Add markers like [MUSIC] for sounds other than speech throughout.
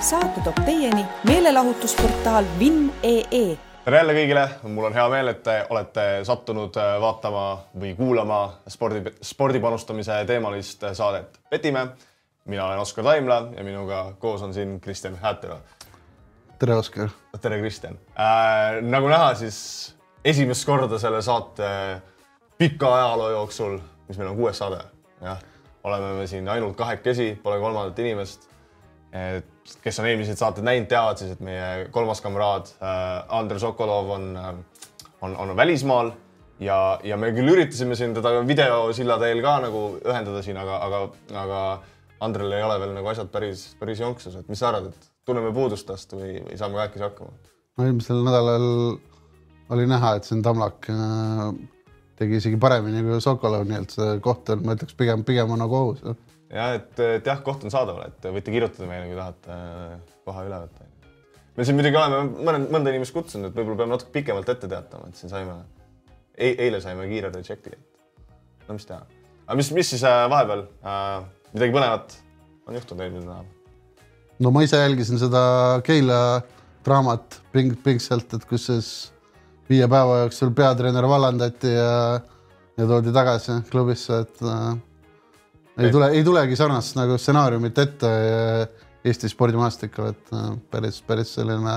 saate toob teieni meelelahutusportaal Vinn.ee tere jälle kõigile, mul on hea meel, et te olete sattunud äh, vaatama või kuulama spordi, spordi panustamise teemalist saadet Petime. mina olen Oskar Taimla ja minuga koos on siin Kristjan Häätera. tere, Oskar. tere, Kristjan äh,. nagu näha, siis esimest korda selle saate pika ajaloo jooksul, mis meil on kuues saade, jah, oleme me siin ainult kahekesi, pole kolmandat inimest et kes on eelmised saated näinud, teavad siis, et meie kolmas kamraad äh, Andrei Sokolov on, äh, on, on välismaal. Ja, ja me küll üritasime siin teda videosilla teel ka nagu ühendada siin, aga, aga, aga Andrel ei ole veel nagu asjad päris, päris jonksus, et mis sa arvad, et tunneme puudust tast või, või saame kahekesi hakkama? no eelmisel nädalal oli näha, et siin Tamlak äh, tegi isegi paremini kui Sokolov, nii et see koht on, ma ütleks pigem, pigem on nagu ohus jah, et, et jah, koht on saadaval, et võite kirjutada meile, kui tahate äh, koha üle võtta. me siin muidugi oleme mõned, mõnda inimest kutsunud, et võib-olla peame natuke pikemalt ette teatama, et siin saime e, eile saime kiire reject'i, et no mis teha. aga mis, mis siis äh, vahepeal äh,, midagi põnevat on juhtunud eelmisel nädalal? no ma ise jälgisin seda Keila draamat ping, pingsalt, et kus siis viie päeva jooksul peatreener vallandati ja, ja toodi tagasi klubisse, et äh, ei tule, ei tulegi sarnast nagu stsenaariumit ette Eesti spordimaastikul, et äh, päris, päris selline,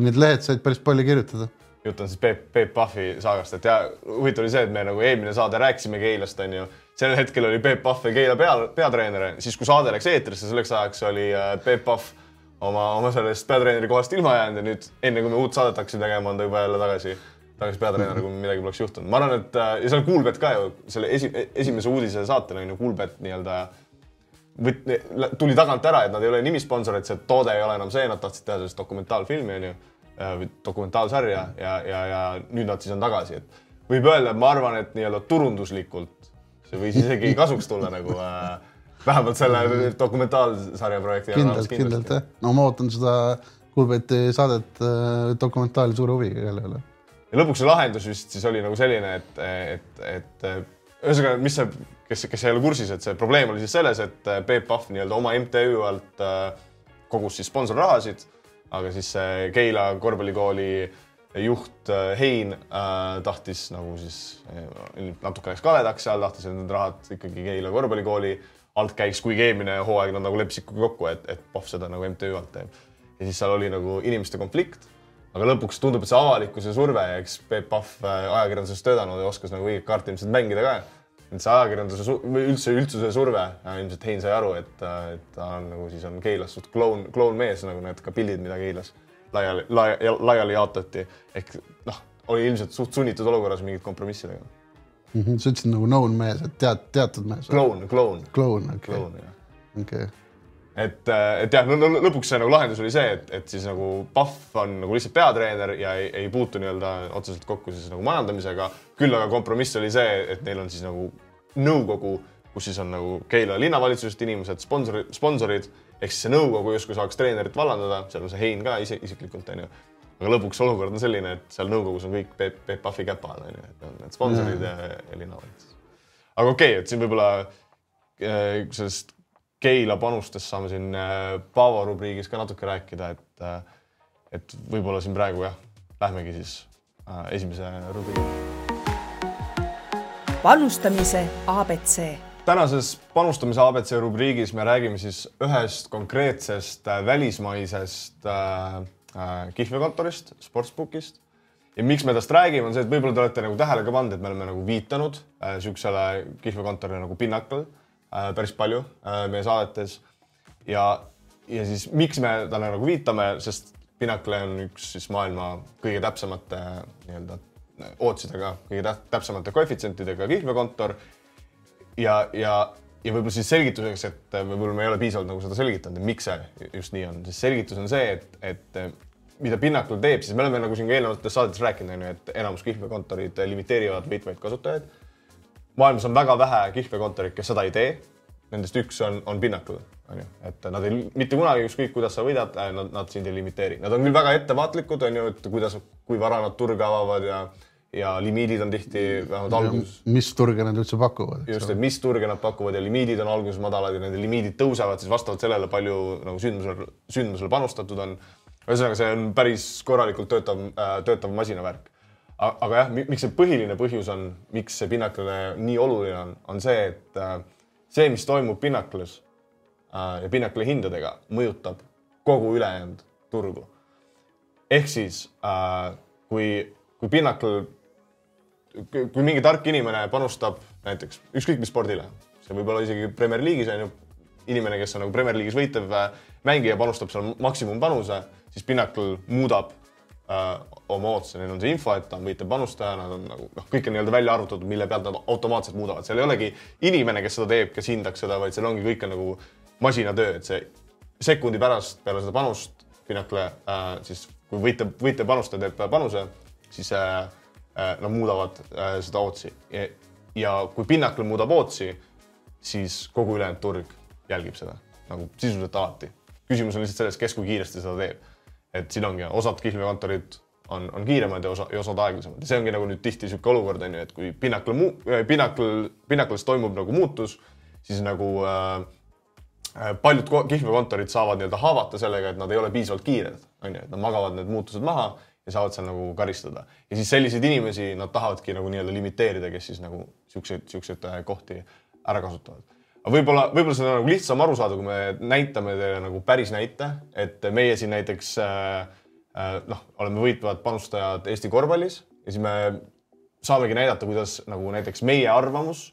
need lehed said päris palju kirjutada. jutt on siis Peep, Peep Pahvi saagast, et ja huvitav oli see, et me nagu eelmine saade rääkisime Keilast, onju. sellel hetkel oli Peep Pahv Keila pea, peatreener, siis kui saade läks eetrisse, selleks ajaks oli äh, Peep Pahv oma, oma sellest peatreeneri kohast ilma jäänud ja nüüd enne kui me uut saadet hakkasime tegema, on ta juba jälle tagasi tagasi peatreener, kui midagi poleks juhtunud. ma arvan, et äh, ja seal Kuulbet ka ju selle esi, esimese uudise saatel on ju Kuulbet nii-öelda võt-, tuli tagant ära, et nad ei ole nimisponsorid, see toode ei ole enam see, nad tahtsid teha sellist dokumentaalfilmi onju, äh, või dokumentaalsarja ja, ja, ja nüüd nad siis on tagasi, et võib öelda, et ma arvan, et nii-öelda turunduslikult see võis isegi kasuks tulla nagu äh, vähemalt selle dokumentaalsarja projekti. kindlalt, kindlalt jah, no ma ootan seda Kuulbeti saadet äh, dokumentaali suure huviga jälle üle ja lõpuks see lahendus vist siis oli nagu selline, et, et, et ühesõnaga, mis see, kes, kes ei ole kursis, et see probleem oli siis selles, et Peep Pahv nii-öelda oma MTÜ alt äh, kogus siis sponsorrahasid, aga siis see Keila korvpallikooli juht äh, Hein äh, tahtis nagu siis äh, natuke läks kaledaks seal, tahtis, et need rahad ikkagi Keila korvpallikooli alt käiks, kuigi eelmine hooaeg nad nagu leppisid kokku, et, et Pahv seda nagu MTÜ alt teeb. ja siis seal oli nagu inimeste konflikt aga lõpuks tundub, et see avalikkuse surve eks Peep Pahv äh, ajakirjanduses töötanud ja oskas nagu õiget kaarti ilmselt mängida ka. et see ajakirjanduse või üldse üldsuse surve, ilmselt Hein sai aru, et, äh, et ta on nagu siis on Keilas suht kloun, klounmees, nagu need ka pildid, mida Keilas laiali, laiali jaotati. ehk noh, oli ilmselt suht sunnitud olukorras mingit kompromissi tegema mm. -hmm, sa ütlesid nagu known mees, et tead, teatud mees. kloun, kloun. kloun, okei. okei et, äh, et jah, no lõpuks see nagu lahendus oli see, et, et siis nagu Pahv on nagu lihtsalt peatreener ja ei, ei puutu nii-öelda otseselt kokku siis nagu majandamisega. küll aga kompromiss oli see, et neil on siis nagu nõukogu, kus siis on nagu Keila linnavalitsusest inimesed, sponsorid, sponsorid ehk siis see nõukogu justkui saaks treenerit vallandada, seal on see Hein ka ise isiklikult onju. aga lõpuks olukord on selline, et seal nõukogus on kõik Peep, Peep Pahvi käpa all onju, et on need sponsorid mm. ja, ja linnavalitsus. aga okei okay,, et siin võib-olla äh, sellest Keila panustest saame siin äh, Paavo rubriigis ka natuke rääkida, et, äh, et võib-olla siin praegu jah, lähmegi siis äh, esimese rubriigi. panustamise abc. tänases panustamise abc rubriigis me räägime siis ühest konkreetsest välismaisest äh, kihlveokontorist, Sportsbookist ja miks me tast räägime, on see, et võib-olla te olete nagu tähele ka pannud, et me oleme nagu viitanud äh, kihlveokontorile nagu Pinnacle päris palju äh, meie saadetes. ja, ja siis miks me talle nagu viitame, sest Pinnacle on üks siis maailma kõige täpsemate nii-öelda ootsidega, kõige täpsemate koefitsientidega kihlveokontor. ja, ja, ja võib-olla siis selgituseks, et võib-olla me ei ole piisavalt nagu seda selgitanud, et miks see just nii on, siis selgitus on see, et, et mida Pinnacle teeb, siis me oleme nagu siin ka eelnevates saadetes rääkinud, on ju, et enamus kihlveokontorid limiteerivad võitvaid kasutajaid maailmas on väga vähe kihlveokontoreid, kes seda ei tee. Nendest üks on, on Pinnacle, on ju, et nad ei, mitte kunagi, ükskõik kuidas sa võidad, nad, nad sind ei limiteeri. Nad on küll väga ettevaatlikud, on ju, et kuidas, kui vara nad turge avavad ja, ja limiidid on tihti vähemalt alguses mis turge nad üldse pakuvad, just, et mis turge nad pakuvad ja limiidid on alguses madalad ja nende limiidid tõusevad siis vastavalt sellele, palju nagu sündmusel, sündmusel panustatud on. ühesõnaga, see on päris korralikult töötav äh,, töötav masinavärk. Aga jah, miks see põhiline põhjus on, miks see Pinnacle'ile nii oluline on, on see, et äh, see, mis toimub Pinnacle'is äh, ja Pinnacle'i hindadega, mõjutab kogu ülejäänud turgu. ehk siis äh, kui, kui Pinnacle kui mingi tark inimene panustab näiteks ükskõik mis spordile, see võib olla isegi Premier League'is on ju, inimene, kes on nagu Premier League'is võitev mängija, panustab seal maksimumpanuse, siis Pinnacle muudab oma ootuse, neil on see info, et ta on võitev panustaja, nad on nagu noh, kõik on nii-öelda välja arvutatud, mille pealt nad automaatselt muudavad, seal ei olegi inimene, kes seda teeb, kes hindaks seda, vaid seal ongi kõik on nagu masinatöö, et see sekundi pärast peale seda panust Pinnacle äh, siis kui võitev, võitev panustaja teeb panuse, siis äh, äh, nad muudavad äh, seda ootsi ja, ja kui Pinnacle muudab ootsi, siis kogu ülejäänud turg jälgib seda nagu sisuliselt alati. küsimus on lihtsalt selles, kes kui kiiresti seda teeb. Et siin ongi, osad kihlveokontorid on, on kiiremad ja osa, ja osad aeglasemad ja see ongi nagu nüüd tihti niisugune olukord on ju, et kui Pinnacle mu-, Pinnacle, Pinnacle'is toimub nagu muutus, siis nagu äh, äh, paljud ko- kihlveokontorid saavad nii-öelda haavata sellega, et nad ei ole piisavalt kiired, on ju, et nad magavad need muutused maha ja saavad seal nagu karistada. ja siis selliseid inimesi nad tahavadki nagu nii-öelda limiteerida, kes siis nagu siukseid, siukseid äh, kohti ära kasutavad. Aga võib-olla, võib-olla seda on nagu lihtsam aru saada, kui me näitame teile nagu päris näite, et meie siin näiteks äh, äh, noh, oleme võitvad panustajad Eesti korvpallis ja siis me saamegi näidata, kuidas nagu näiteks meie arvamus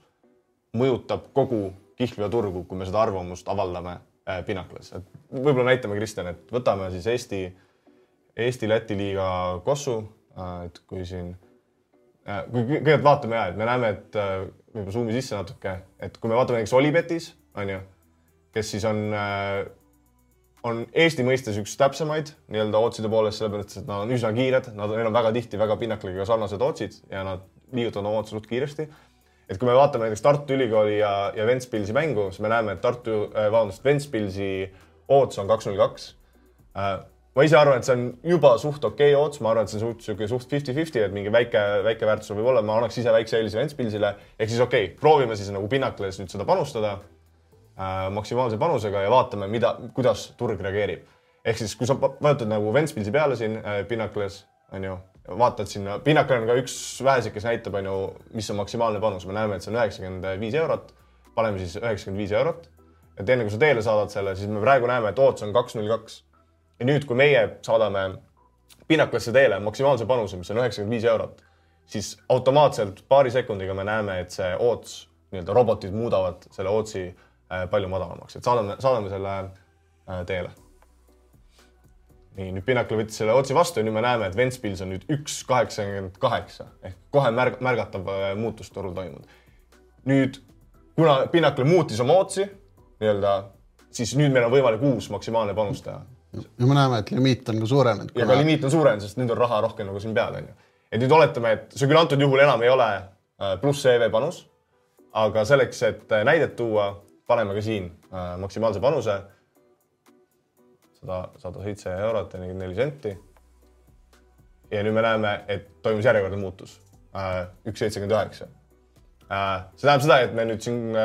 mõjutab kogu kihlveoturgu, kui me seda arvamust avaldame äh, Pinnacles, et võib-olla näitame, Kristjan, et võtame siis Eesti, Eesti-Läti liiga Kossu, et kui siin, kui kõigepealt vaatame ja, et me näeme, et võib-olla suumi sisse natuke, et kui me vaatame näiteks Olipetis, on ju, kes siis on, on Eesti mõistes üks täpsemaid nii-öelda otside poolest, sellepärast et nad on üsna kiired, nad, neil on väga tihti väga Pinnacle'iga sarnased otsid ja nad liigutavad oma otsa suht kiiresti et kui me vaatame näiteks Tartu Ülikooli ja, ja Ventspilsi mängu, siis me näeme, et Tartu, vabandust, Ventspilsi odds on kaks null kaks. Ma ise arvan, et see on juba suht okei okay odds, ma arvan, et see on suht sihuke suht fifty-fifty, et mingi väike, väike väärtus võib olla, ma annaks ise väikse eelise Ventspilsile. ehk siis okei okay,, proovime siis nagu Pinnacles nüüd seda panustada äh, maksimaalse panusega ja vaatame, mida, kuidas turg reageerib. ehk siis, kui sa vajutad nagu Ventspilsi peale siin äh, Pinnacles, on ju vaatad sinna, Pinnacle on ka üks väheseid, kes näitab, on ju, mis on maksimaalne panus, me näeme, et see on üheksakümmend viis eurot. paneme siis üheksakümmend viis eurot. et enne kui sa teele saadad selle, siis me praegu näeme, et ootus on kaks null kaks. Ja nüüd, kui meie saadame Pinnaclesse teele maksimaalse panuse, mis on üheksakümmend viis eurot, siis automaatselt paari sekundiga me näeme, et see oots, nii-öelda robotid muudavad selle ootsi äh, palju madalamaks, et saadame, saadame selle äh, teele nii, nüüd Pinnacle võttis selle otsi vastu ja nüüd me näeme, et Ventspils on nüüd üks kaheksakümmend kaheksa ehk kohe märg-, märgatav äh, muutus turul toimunud. nüüd, kuna Pinnacle muutis oma otsi nii-öelda, siis nüüd meil on võimalik uus maksimaalne panustaja. Ja me näeme, et limiit on ka suurenenud. ja ka limiit on suurenenud, sest nüüd on raha rohkem nagu siin peal, on ju. et nüüd oletame, et see küll antud juhul enam ei ole äh, pluss EV panus, aga selleks, et äh, näidet tuua, paneme ka siin maksimaalse panuse sada, sada seitse eurot ja nelikümmend neli senti. ja nüüd me näeme, et toimus järjekordne muutus, üks seitsekümmend üheksa. see tähendab seda, et me nüüd siin,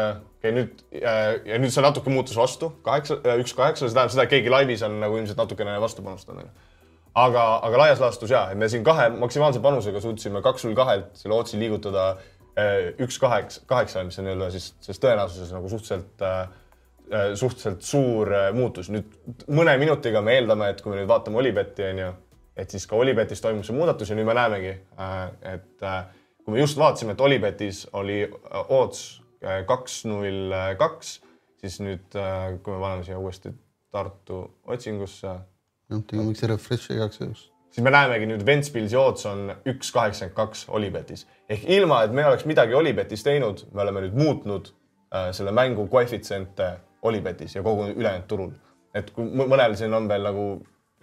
okei nüüd ja nüüd see natuke muutus vastu, kaheksa, üks kaheksa, see tähendab seda, et keegi laivis on nagu ilmselt natukene vastu panustanud. aga, aga laias laastus ja, et me siin kahe maksimaalse panusega suutsime kaks null kahelt selle otsi liigutada üks kaheksa, kaheksa, mis on nii-öelda siis, siis tõenäosuses nagu suhteliselt äh, suhteliselt suur muutus. nüüd mõne minutiga me eeldame, et kui me nüüd vaatame Olipetti, on ju, et siis ka Olipetis toimub see muudatus ja nüüd me näemegi, et kui me just vaatasime, et Olipetis oli odds kaks null kaks, siis nüüd, kui me paneme siia uuesti Tartu otsingusse. jah, tegime üks refresh'i igaks juhuks. siis me näemegi nüüd Ventspilsi odds on üks kaheksakümmend kaks Olipetis ehk ilma, et me oleks midagi Olipetis teinud, me oleme nüüd muutnud selle mängu koefitsiente Olipetis ja kogu ülejäänud turul. et kui mõnel siin on veel nagu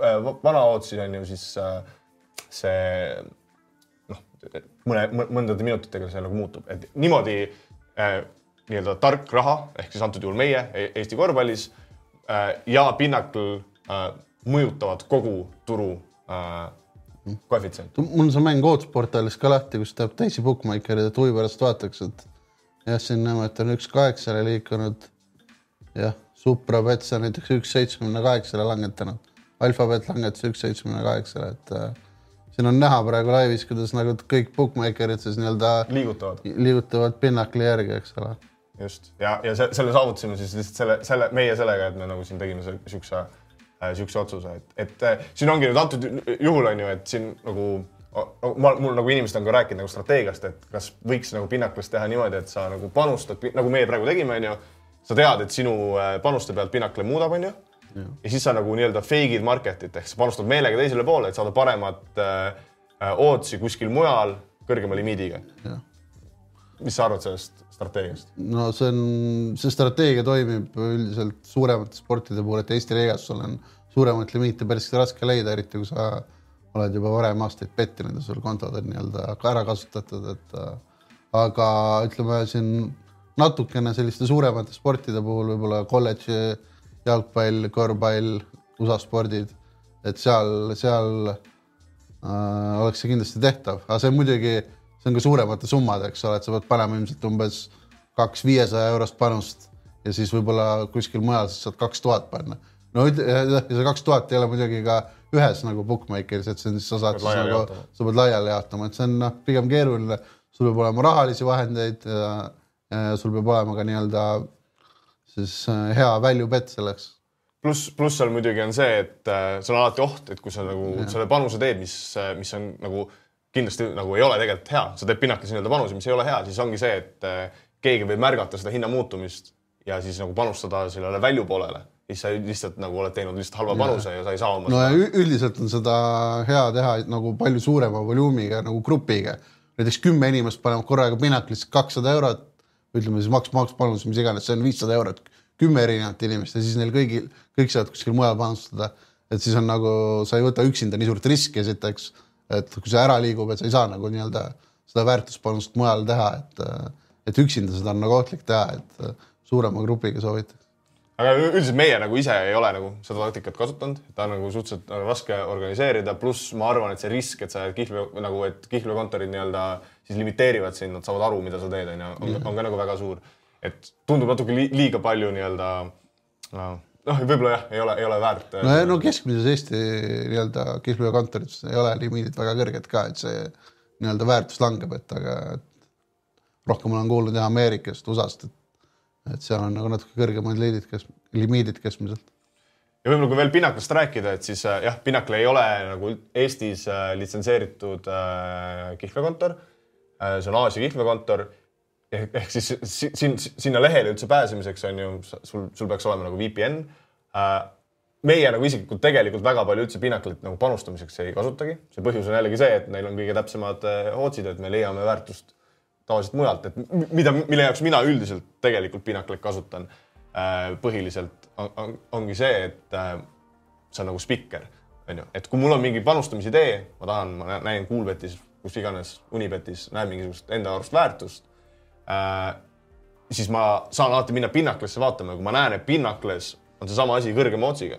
äh, vana ootsis on ju, siis äh, see noh, mõne, mõndade minutitega see nagu muutub, et niimoodi äh, nii-öelda tark raha ehk siis antud juhul meie Eesti korvpallis äh, ja Pinnacle äh, mõjutavad kogu turu äh, koefitsient. mul on see mäng Ootsportaalis ka lahti, kus teeb teisi bookmaker'id, et huvi pärast vaataks, et jah, siin näeme, et on üks kaheksale liikunud. jah, Supra Pets on näiteks üks seitsmekümne kaheksale langetanud, Alphabet langetas üks seitsmekümne kaheksale, et äh, siin on näha praegu laivis, kuidas nagu kõik bookmaker'id siis nii-öelda liigutavad, liigutavad pinnakli järgi, eks ole. just ja, ja se- selle saavutasime siis lihtsalt selle, selle meie sellega, et me nagu siin tegime se- siukse äh,, siukse otsuse, et, et äh, siin ongi nüüd antud ju- juhul on ju, et siin nagu ma, mul nagu inimesed on ka rääkinud nagu strateegiast, et kas võiks nagu Pinnacles teha niimoodi, et sa nagu panustad, nagu meie praegu tegime, onju. sa tead, et sinu äh, panuste pealt Pinnacle muudab, onju. Ja siis sa nagu nii-öelda fake'id market'it ehk sa panustad meelega teisele poole, et saada paremat äh, äh, ootsi kuskil mujal kõrgema limiidiga. mis sa arvad sellest strateegiast? no see on, see strateegia toimib üldiselt suuremate sportide puhul, et Eesti liigas sul on suuremat limiiti päris raske leida, eriti kui sa oled juba varem aastaid pettinud ja sul kontod on nii-öelda ka ära kasutatud, et äh, aga ütleme siin natukene selliste suuremate sportide puhul võib-olla kolledži jalgpall, korvpall, USA spordid, et seal, seal äh, oleks see kindlasti tehtav, aga see muidugi, see on ka suuremate summade, eks ole, et sa pead panema ilmselt umbes kaks viiesaja eurost panust ja siis võib-olla kuskil mujal sa saad kaks tuhat panna. no see kaks tuhat ei ole muidugi ka ühes nagu bookmaker'is, et see on siis sa saad siis nagu sa pead laiali jaotama, et see on noh, pigem keeruline, sul peab olema rahalisi vahendeid ja, ja sul peab olema ka nii-öelda siis äh, hea value bet selleks pluss, pluss seal muidugi on see, et äh, see on alati oht, et kui sa nagu ja. selle panuse teed, mis, mis on nagu kindlasti nagu ei ole tegelikult hea, sa teed pinnakes nii-öelda panuse, mis ei ole hea, siis ongi see, et äh, keegi võib märgata seda hinna muutumist ja siis nagu panustada sellele välju poolele, siis sa lihtsalt nagu oled teinud lihtsalt halva panuse ja sa ei saa oma no ja ü- üldiselt on seda hea teha nagu palju suurema volüümiga nagu grupiga. näiteks kümme inimest panevad korraga Pinnaclisse kakssada eurot, ütleme siis maks, makspanus, mis iganes, see on viissada eurot, kümme erinevat inimest ja siis neil kõigil, kõik saavad kuskil mujal panustada. et siis on nagu, sa ei võta üksinda nii suurt riski esiteks, et kui see ära liigub, et sa ei saa nagu nii-öelda seda väärtuspanust mujal teha, et, et üksinda seda on nagu ohtlik teha, et suurema grupiga soovitakse. Aga üldiselt meie nagu ise ei ole nagu seda taktikat kasutanud, ta on nagu suhteliselt nagu raske organiseerida, pluss ma arvan, et see risk, et sa jääd kihlve nagu, et kihlveokontorid nii-öelda siis limiteerivad sind, nad saavad aru, mida sa teed, onju, on, ka nagu väga suur. et tundub natuke li liiga palju nii-öelda noh, võib-olla jah, ei ole, ei ole väärt. no, ja no keskmises Eesti nii-öelda kihlveokontorites ei ole limiidid väga kõrged ka, et see nii-öelda väärtus langeb, et aga et rohkem olen kuulnud jah Ameerikast, USA-st, et et seal on nagu natuke kõrgemad liidid, kes, limiidid keskmiselt. ja võib-olla kui veel Pinnaclest rääkida, et siis äh, jah, Pinnacle ei ole nagu Eestis äh, litsenseeritud äh, kihlveokontor äh,. see on Aasia kihlveokontor ehk, ehk siis si- siin sinna lehele üldse pääsemiseks on ju, sul, sul peaks olema nagu VPN äh,. meie nagu isiklikult tegelikult väga palju üldse Pinnacle'it nagu panustamiseks ei kasutagi, see põhjus on jällegi see, et neil on kõige täpsemad äh, otsid, et me leiame väärtust tavaliselt mujalt, et mida, mille jaoks mina üldiselt tegelikult Pinnacle'it kasutan äh, põhiliselt on, on, ongi see, et äh, see on nagu spikker, onju, et kui mul on mingi panustamisidee, ma tahan, ma nä- näen Kuulbetis, kus iganes, Unibetis näen mingisugust enda arust väärtust äh,, siis ma saan alati minna Pinnaclesse vaatama ja kui ma näen, et Pinnacles on seesama asi kõrgema otsiga,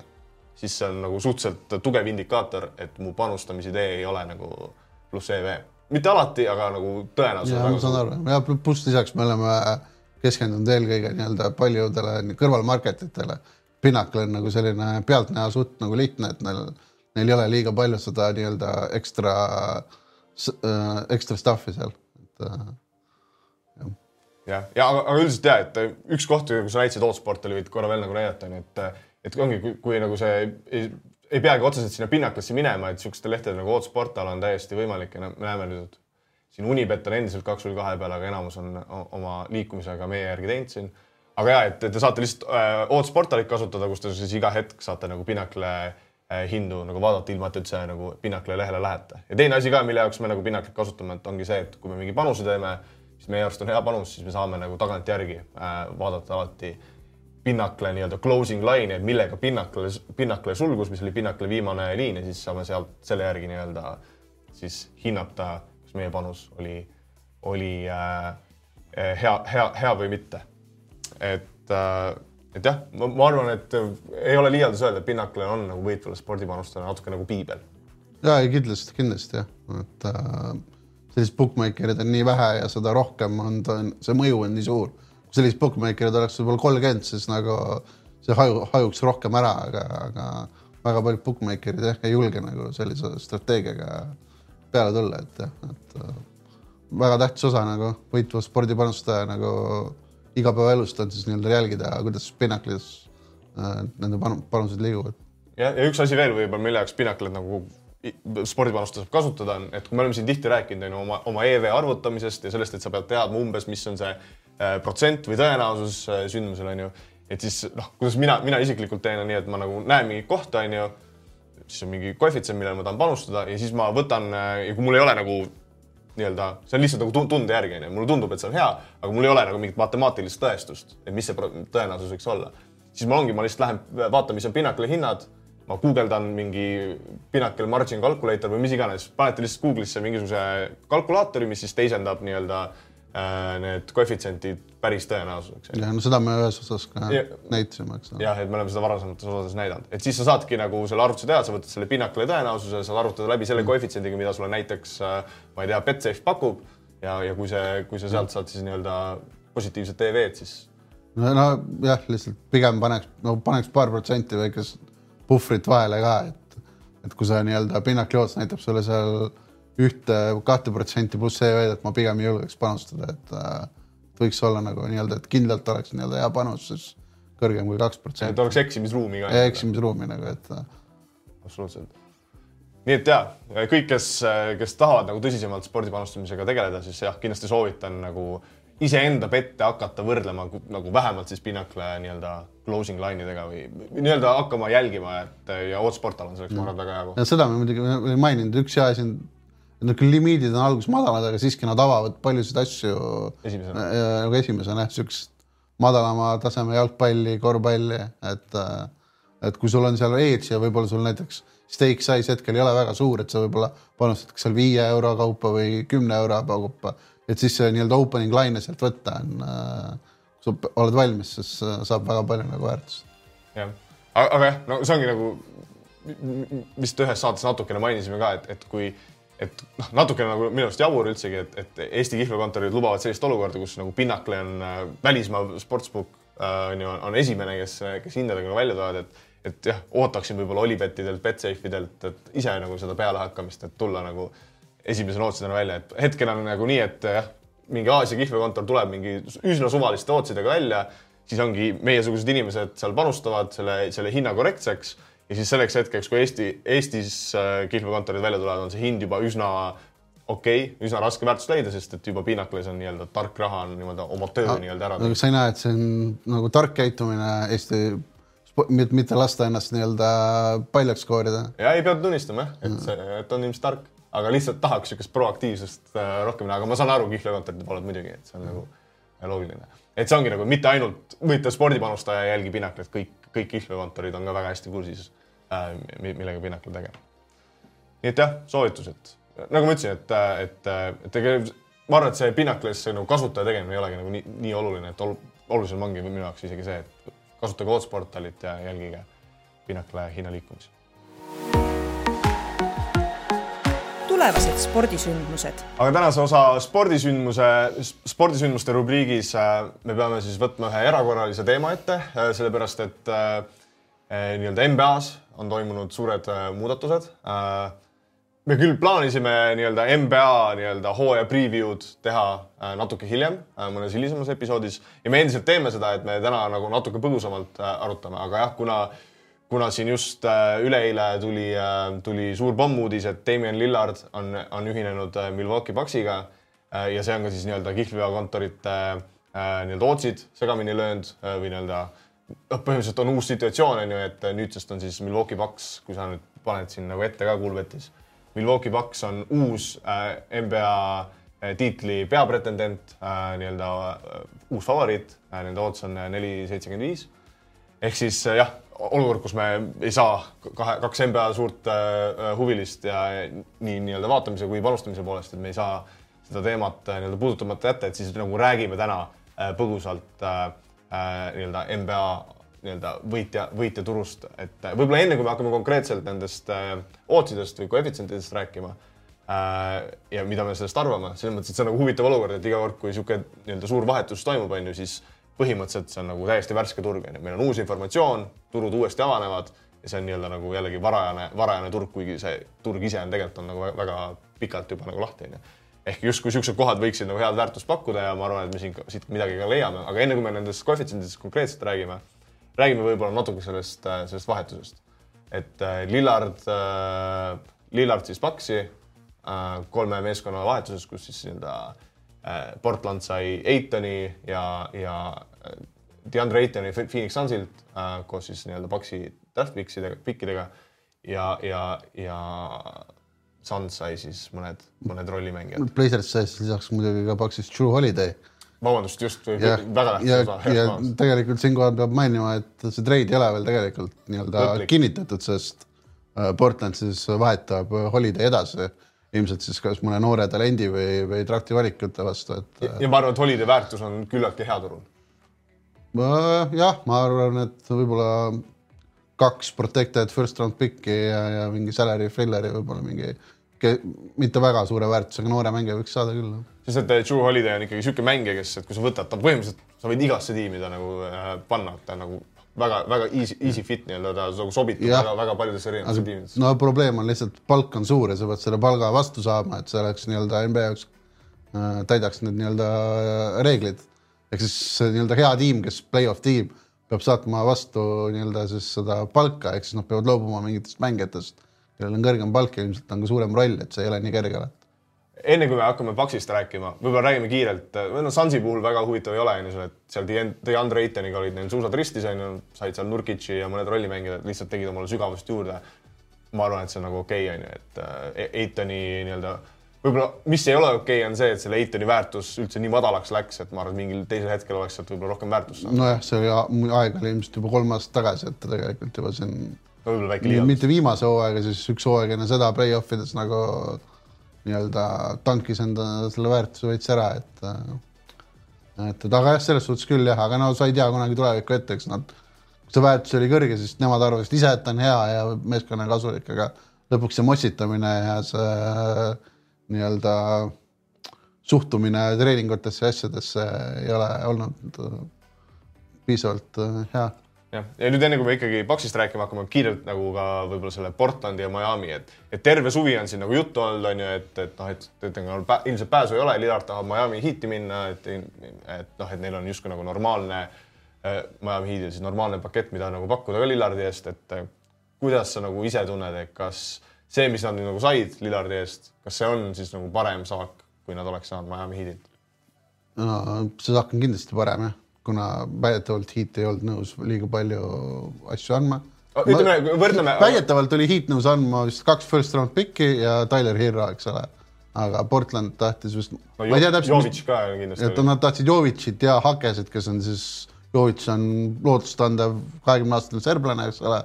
siis see on nagu suhteliselt tugev indikaator, et mu panustamisidee ei ole nagu pluss EV. Mitte alati, aga nagu tõenäoliselt ma saan aru. Ja pl- pluss lisaks me oleme keskendunud eelkõige nii-öelda paljudele nii- kõrvalmarketitele. Pinnacle on nagu selline pealtnäha suht nagu lihtne, et neil, neil ei ole liiga palju seda nii-öelda ekstra, ekstra stuff'i seal, et äh, jah, ja aga, aga üldiselt ja, et üks koht, kui sa näitasid Ootsportali, võid korra veel nagu näidata, onju, et, et ongi, kui nagu see ei, peagi otseselt sinna Pinnaclesse minema, et siukestel lehtedel nagu Ootsportal on täiesti võimalik ja me näeme nüüd, et siin Unibet on endiselt kaks null kahe peal, aga enamus on oma liikumisega meie järgi teinud siin. aga ja, et te saate lihtsalt äh, Ootsportalit kasutada, kus te siis iga hetk saate nagu Pinnacle äh, hindu nagu vaadata, ilma et üldse nagu Pinnacle lehele lähete. ja teine asi ka, mille jaoks me nagu Pinnacle'it kasutame, et ongi see, et kui me mingi panuse teeme, siis meie arust on hea panus, siis me saame nagu tagantjärgi äh, vaadata alati Pinnacle nii-öelda closing line'i, et millega Pinnacle, Pinnacle sulgus, mis oli Pinnacle viimane liin ja siis saame sealt selle järgi nii-öelda siis hinnata, kas meie panus oli, oli äh, hea, hea, hea või mitte. et äh,, et jah, ma, arvan, et äh, ei ole liialdus öelda, et Pinnacle on nagu võitvale spordipanustajale natuke nagu piibel. ja ei, kindlasti, kindlasti jah, et äh, selliseid bookmakereid on nii vähe ja seda rohkem on ta, see mõju on nii suur. Selliseid bookmakereid oleks võib-olla kolmkümmend, siis nagu see haju, hajuks rohkem ära, aga, aga väga paljud bookmakerid jah ei julge nagu sellise strateegiaga peale tulla, et jah, et äh, väga tähtis osa nagu võitva spordipanustaja nagu igapäevaelust on siis nii-öelda jälgida, kuidas Pinnaclis äh, nende panu, panused liiguvad. ja, ja üks asi veel võib-olla, mille jaoks Pinnaclit nagu spordipanust saab kasutada, on, et kui me oleme siin tihti rääkinud, on ju oma, oma EV arvutamisest ja sellest, et sa pead teadma umbes, mis on see protsent või tõenäosus äh, sündmusel, on ju. et siis noh, kuidas mina, mina isiklikult teen, on nii, et ma nagu näen mingit kohta, on ju, siis on mingi koefitsient, millele ma tahan panustada ja siis ma võtan äh, ja kui mul ei ole nagu nii-öelda, see on lihtsalt nagu tunde järgi, onju, mulle tundub, et see on hea, aga mul ei ole nagu mingit matemaatilist tõestust, et mis see tõenäosus võiks olla. siis mul ongi, ma lihtsalt lähen vaatan, mis on Pinnacle'i hinnad, ma guugeldan mingi Pinnacle margin calculator või mis iganes, panete lihtsalt Google'isse mingisuguse kalkulaatori, mis siis teisendab nii-öelda äh, need koefitsientid päris tõenäosuseks. ja no seda me ühes osas ka ja, näitasime, eks ole. jah, et me oleme seda varasemates osades näidanud, et siis sa saadki nagu selle arvutuse teha, sa võtad selle Pinnacle'i tõenäosuse, saad arvutada läbi selle mm. koefitsiendiga, mida sulle näiteks äh, ma ei tea, Betsafe pakub ja, ja kui see, kui sa sealt saad siis nii-öelda positiivset EV-d, siis. no, no jah, lihtsalt pigem paneks, no paneks paar protsenti väikest puhvrit vahele ka, et, et kui sa nii-öelda pinnakloos näitab sulle seal ühte, kahte protsenti pluss EV-d, et ma pigem ei julgeks panustada, et äh, võiks olla nagu nii-öelda, et kindlalt oleks nii-öelda hea panus, siis kõrgem kui kaks protsenti. et oleks eksimisruumi ka. eksimisruumi nagu, et. Äh, absoluutselt nii et ja kõik, kes, kes tahavad nagu tõsisemalt spordipanustamisega tegeleda, siis jah, kindlasti soovitan nagu iseenda pette hakata võrdlema nagu vähemalt siis Pinnacle nii-öelda closing line idega või nii-öelda hakkama jälgima, et ja Otsportal on selleks ma arvan väga hea koht. seda me muidugi ei maininud, üks hea asi on, et küll limiidid on alguses madalad, aga siiski nad avavad paljusid asju esimesena, nagu esimesena jah, siukest madalama taseme jalgpalli, korvpalli, et et kui sul on seal edge ja võib-olla sul näiteks stake size hetkel ei ole väga suur, et sa võib-olla panustad seal viie euro kaupa või kümne euro kaupa, et siis see nii-öelda opening line'e sealt võtta on äh,, kui sa oled valmis, siis äh, saab väga palju nagu väärtust. jah, aga jah, no see ongi nagu, vist ühes saates natukene mainisime ka, et, et kui et noh, natukene nagu minu arust jabur üldsegi, et, et Eesti kihlveokontorid lubavad sellist olukorda, kus nagu Pinnacle on äh, välismaa sportsbook äh, on ju, on esimene, kes, kes hindadega välja tulevad, et et jah, ootaksin võib-olla Olipetidelt, Betsafe idelt, et ise nagu seda pealehakkamist, et tulla nagu esimese ootsidena välja, et hetkel on nagu nii, et jah, mingi Aasia kihlveokontor tuleb mingi üsna suvaliste ootsidega välja, siis ongi meiesugused inimesed seal panustavad selle, selle hinna korrektseks ja siis selleks hetkeks, kui Eesti, Eestis äh, kihlveokontorid välja tulevad, on see hind juba üsna okei okay,, üsna raske väärtust leida, sest et juba Pinnacles on nii-öelda tark raha on niimoodi oma töö nii-öelda ära. aga sa ei näe, et see on nagu tark käitumine Eesti mitte lasta ennast nii-öelda paljaks koorida. ja ei pea tunnistama jah, et see, et on ilmselt tark, aga lihtsalt tahaks niisugust proaktiivsust äh, rohkem näha, aga ma saan aru kihlveokontorite poolelt muidugi, et see on nagu loogiline. et see ongi nagu mitte ainult võita spordipanustaja ja jälgi Pinnaclet, kõik, kõik kihlveokontorid on ka väga hästi kursis äh,, millega Pinnacle tegeleb. nii et jah, soovitused, nagu ma ütlesin, et, et, et tegelikult ma arvan, et see Pinnacles nagu kasutaja tegemine ei olegi nagu nii, nii oluline, et ol, olulisem ongi minu jaoks isegi see, et kasutage Otsportalit ja jälgige Pinnacle hinnaliikumisi. Tulevased spordisündmused. aga tänase osa spordisündmuse, spordisündmuste rubriigis äh, me peame siis võtma ühe erakorralise teema ette, äh, sellepärast et äh, nii-öelda NBA-s on toimunud suured muudatused. Me küll plaanisime nii-öelda NBA nii-öelda hooaja preview'd teha äh, natuke hiljem, äh, mõnes hilisemas episoodis. Ja me endiselt teeme seda, et me täna nagu natuke põgusamalt äh, arutame, aga jah, kuna kuna siin just üleeile tuli, tuli suur pommuudis, et Damien Lillard on, on ühinenud Milwaukee Bucksiga ja see on ka siis nii-öelda kihlveokontorite nii-öelda otsid segamini löönud või nii-öelda noh, põhimõtteliselt on uus situatsioon on ju, et nüüdsest on siis Milwaukee Bucks, kui sa nüüd paned siin nagu ette ka Kuulbetis Milwaukee Bucks on uus äh, NBA äh, tiitli peapretendent äh,, nii-öelda äh, uus favoriit äh,, nende odds on äh, neli seitsekümmend viis. Ehk siis äh, jah, olukord, kus me ei saa kahe, kaks NBA suurt äh, huvilist ja nii nii-öelda vaatamise kui panustamise poolest, et me ei saa seda teemat äh, nii-öelda puudutamata jätta, et siis nagu räägime täna äh, põgusalt äh, äh, nii-öelda NBA nii-öelda võitja, võitja turust, et äh, võib-olla enne kui me hakkame konkreetselt nendest äh, ootsidest või koefitsientidest rääkima äh, ja mida me sellest arvame, selles mõttes, et see on nagu huvitav olukord, et iga kord, kui niisugune nii-öelda suur vahetus toimub, on ju, siis põhimõtteliselt see on nagu täiesti värske turg, on ju, meil on uus informatsioon, turud uuesti avanevad ja see on nii-öelda nagu jällegi varajane, varajane turg, kuigi see turg ise on tegelikult on nagu väga, pikalt juba nagu lahti, on ju. Ehk justkui niisugused kohad võiksid nagu head väärtust pakkuda ja ma arvan, et me siin siit midagi ka leiame, aga enne kui me nendest koefitsientidest konkreetselt räägime, räägime võib-olla natuke sellest, sellest vahetusest. et äh, Lillard äh,, Lillard siis äh, kolme meeskonna vahetuses, kus siis nii-öelda äh, Portland sai Eitoni ja, ja äh, DeAndre Eitoni Phoenix Sunsilt äh, koos siis nii-öelda Paxi draft picksidega, pikkidega ja, ja, ja Suns sai siis mõned, mõned rollimängijad. Blazers sai siis lisaks muidugi ka Paxist True Holiday. vabandust, just ja, väga tähtis osa. ja tegelikult siinkohal peab mainima, et see treid ei ole veel tegelikult nii-öelda kinnitatud, sest äh, Portland siis vahetab Holiday edasi ilmselt siis kas mõne noore talendi või, või trakti valikute vastu, et. ja ma arvan, et Holiday väärtus on küllaltki hea turul. jah, ma arvan, et võib-olla kaks protected first round pick'i ja, ja mingi salary filler'i võib-olla mingi mitte väga suure väärtusega noore mängija võiks saada küll. sest et True Holiday on ikkagi niisugune mängija, kes, et kui sa võtad ta põhimõtteliselt, sa võid igasse tiimi ta nagu äh, panna, ta on nagu väga-väga easy, easy fit nii-öelda, ta nagu sobitub väga-väga paljudesse erinevatesse tiimidesse. no probleem on lihtsalt, palk on suur ja sa pead selle palga vastu saama, et see oleks nii-öelda NBA jaoks äh,, täidaks need nii-öelda äh, reeglid. ehk siis nii-öelda hea tiim, kes play-off tiim, peab saatma vastu nii-öelda siis seda palka, ehk siis nad peavad loobuma mingitest mängijatest kellel on kõrgem palk ja ilmselt on ka suurem roll, et see ei ole nii kerge alati. Enne kui me hakkame Paxist rääkima, võib-olla räägime kiirelt, või noh, Sansi puhul väga huvitav ei ole, on ju, et seal DeAndre Aitoniga olid neil suusad ristis, on ju, said seal Nurkitši ja mõned rollimängijad lihtsalt tegid omale sügavust juurde. ma arvan, et see on nagu okei okay,, on ju, et äh, Aitoni nii-öelda võib-olla, mis ei ole okei okay,, on see, et selle Eitoni väärtus üldse nii madalaks läks, et ma arvan, et mingil teisel hetkel oleks sealt võib-olla rohkem väärtust saanud. nojah, see oli aeg oli ilmselt juba kolm aastat tagasi, et tegelikult juba siin võib-olla väike liialdus. mitte viimase hooaega, siis üks hooaeg enne seda play-off ides nagu nii-öelda tankis enda selle väärtuse veits ära, et et, et aga jah, selles suhtes küll jah, aga no sa ei tea kunagi tulevikku ette, eks nad, see väärtus oli kõrge, siis nemad arvasid ise, et on hea ja meeskonnale kasulik, aga lõpuks see mossitamine ja see nii-öelda suhtumine treeningutesse ja asjadesse ei ole olnud piisavalt hea jah, ja nüüd enne kui me ikkagi Paxist rääkima hakkame, kiirelt nagu ka võib-olla selle Portlandi ja Miami, et, et terve suvi on siin nagu juttu olnud, on ju, et, et noh, et, et, et ilmselt pääsu ei ole, Lillard tahab Miami Heati minna, et, et noh, et neil on justkui nagu normaalne äh, Miami Heatil siis normaalne pakett, mida nagu pakkuda ka Lillardi eest, et äh, kuidas sa nagu ise tunned, et kas see, mis nad nüüd nagu said Lillardi eest, kas see on siis nagu parem saak, kui nad oleks saanud Miami Heatilt? no see saak on kindlasti parem jah kuna väidetavalt Heat ei olnud nõus liiga palju asju andma. ütleme, võrdleme. väidetavalt oli Heat nõus andma vist kaks first round pick'i ja Tyler Hero, eks ole. aga Portland tahtis vist no,, ma ei tea täpselt. Jovitš ka kindlasti. et nad tahtsid Jovitšit ja Hakesit, kes on siis, Jovitš on lootustandev kahekümne aastane serblane, eks ole.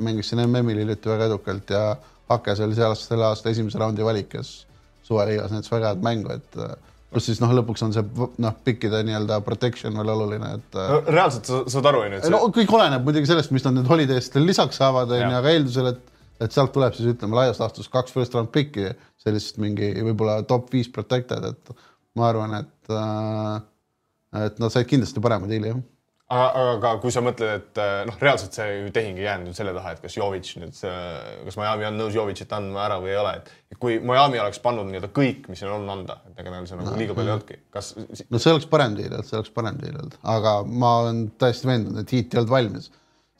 mängis siin MM-il hiljuti väga edukalt ja Hakes oli seal selle aasta esimese raundi valik, kes suveliigas näitas väga head mängu, et pluss siis noh, lõpuks on see noh, pikkide nii-öelda protection veel oluline, et no,. reaalselt sa saad aru, on ju, et see... no kõik oleneb muidugi sellest, mis nad nüüd holiday'st veel lisaks saavad, on ju, aga eeldusel, et, et sealt tuleb siis ütleme laias laastus kaks first round pick'i, sellist mingi võib-olla top viis protected, et ma arvan, et äh, et nad said kindlasti parema diili, jah aga kui sa mõtled, et eh, noh, reaalselt see ju tehing ei jäänud selle taha, et kas Jovitš nüüd, kas Miami on nõus Jovitšit andma ära või ei ole, et kui Miami oleks pannud nii-öelda kõik, mis neil on anda, et ega neil see nagu liiga palju ei olnudki, kas? no see oleks parem deal olnud, see oleks parem deal olnud, aga ma olen täiesti veendunud, et Heat ei olnud valmis.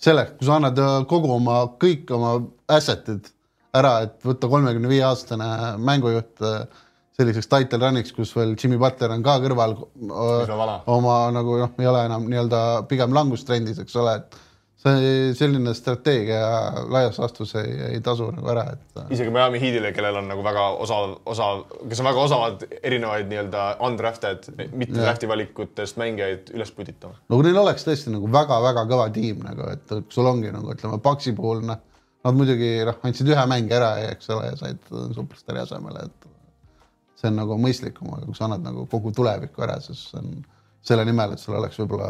selleks, kui sa annad äh, kogu oma, kõik oma asset'id ära, et võtta kolmekümne viie aastane mängujuht äh, selliseks title run'iks, kus veel Jimmy Butler on ka kõrval oma nagu noh, ei ole enam nii-öelda pigem langustrendis, eks ole, et see selline strateegia laias laastus ei, ei tasu nagu ära, et. isegi Miami Heatile, kellel on nagu väga osav, osav, kes on väga osavad erinevaid nii-öelda undrafted, mitte draft'i valikutest mängijaid üles puditama. no kui neil oleks tõesti nagu väga-väga kõva tiim nagu, et sul ongi nagu ütleme, Paxi puhul noh, nad muidugi noh, andsid ühe mängi ära, eks ole, ja said superstaari asemele, et see on nagu mõistlikum, aga kui sa annad nagu kogu tuleviku ära, siis see on selle nimel, et sul oleks võib-olla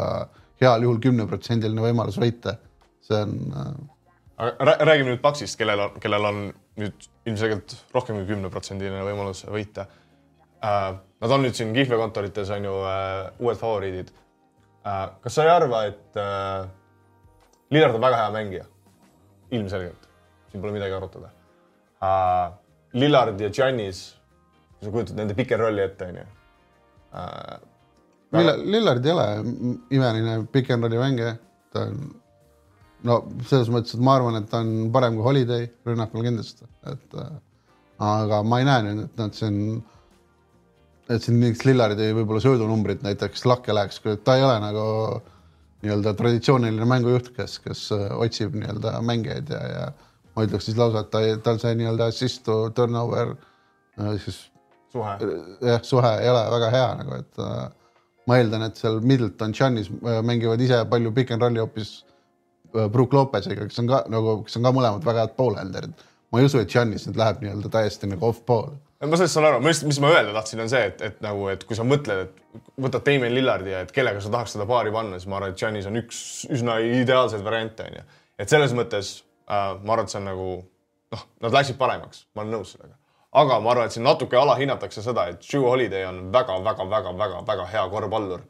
heal juhul kümneprotsendiline võimalus võita. see on äh, aga rää- räägime nüüd Paxist, kellel on, kellel on nüüd ilmselgelt rohkem kui kümneprotsendiline võimalus võita äh,. Nad on nüüd siin kihlvekontorites on ju äh, uued favoriidid kas sa ei arva, et Lillard on väga hea mängija? ilmselgelt, siin pole midagi arutada. Lillard ja Giannis, sa kujutad nende pick and rolli ette, onju äh,. Lillard, ei ole imeline pick and rolli mängija, ta on no selles mõttes, et ma arvan, et ta on parem kui Holiday rünnakul kindlasti, et äh, aga ma ei näe nüüd, et nad siin, et siin mingiks Lillardi võib-olla söödunumbrid näiteks lakke läheks, ta ei ole nagu nii-öelda traditsiooniline mängujuht, kes, kes äh, otsib nii-öelda mängijaid ja, ja ma ütleks siis lausa, et ta, tal see nii-öelda assist to turnover siis suhe. jah, suhe ei ole väga hea nagu, et äh, ma eeldan, et seal Middleton, Giannis äh, mängivad ise palju pick and rolli hoopis äh, Brook Lopez'iga, kes on ka nagu, kes on ka mõlemad väga head ball-hander'id. ma ei usu, et Giannis nüüd läheb nii-öelda täiesti nagu off-ball. ma sellest saan aru, ma just, mis ma öelda tahtsin, on see, et, et nagu, et kui sa mõtled, et võtad Damien Lillardi ja et kellega sa tahaks seda paari panna, siis ma arvan, et Giannis on üks üsna ideaalseid variante, onju. et selles mõttes äh, ma arvan, et see on nagu noh, nad läksid paremaks, ma olen nõus sellega. Aga ma arvan, et siin natuke alahinnatakse seda, et Drew Holiday on väga-väga-väga-väga-väga hea korvpallur,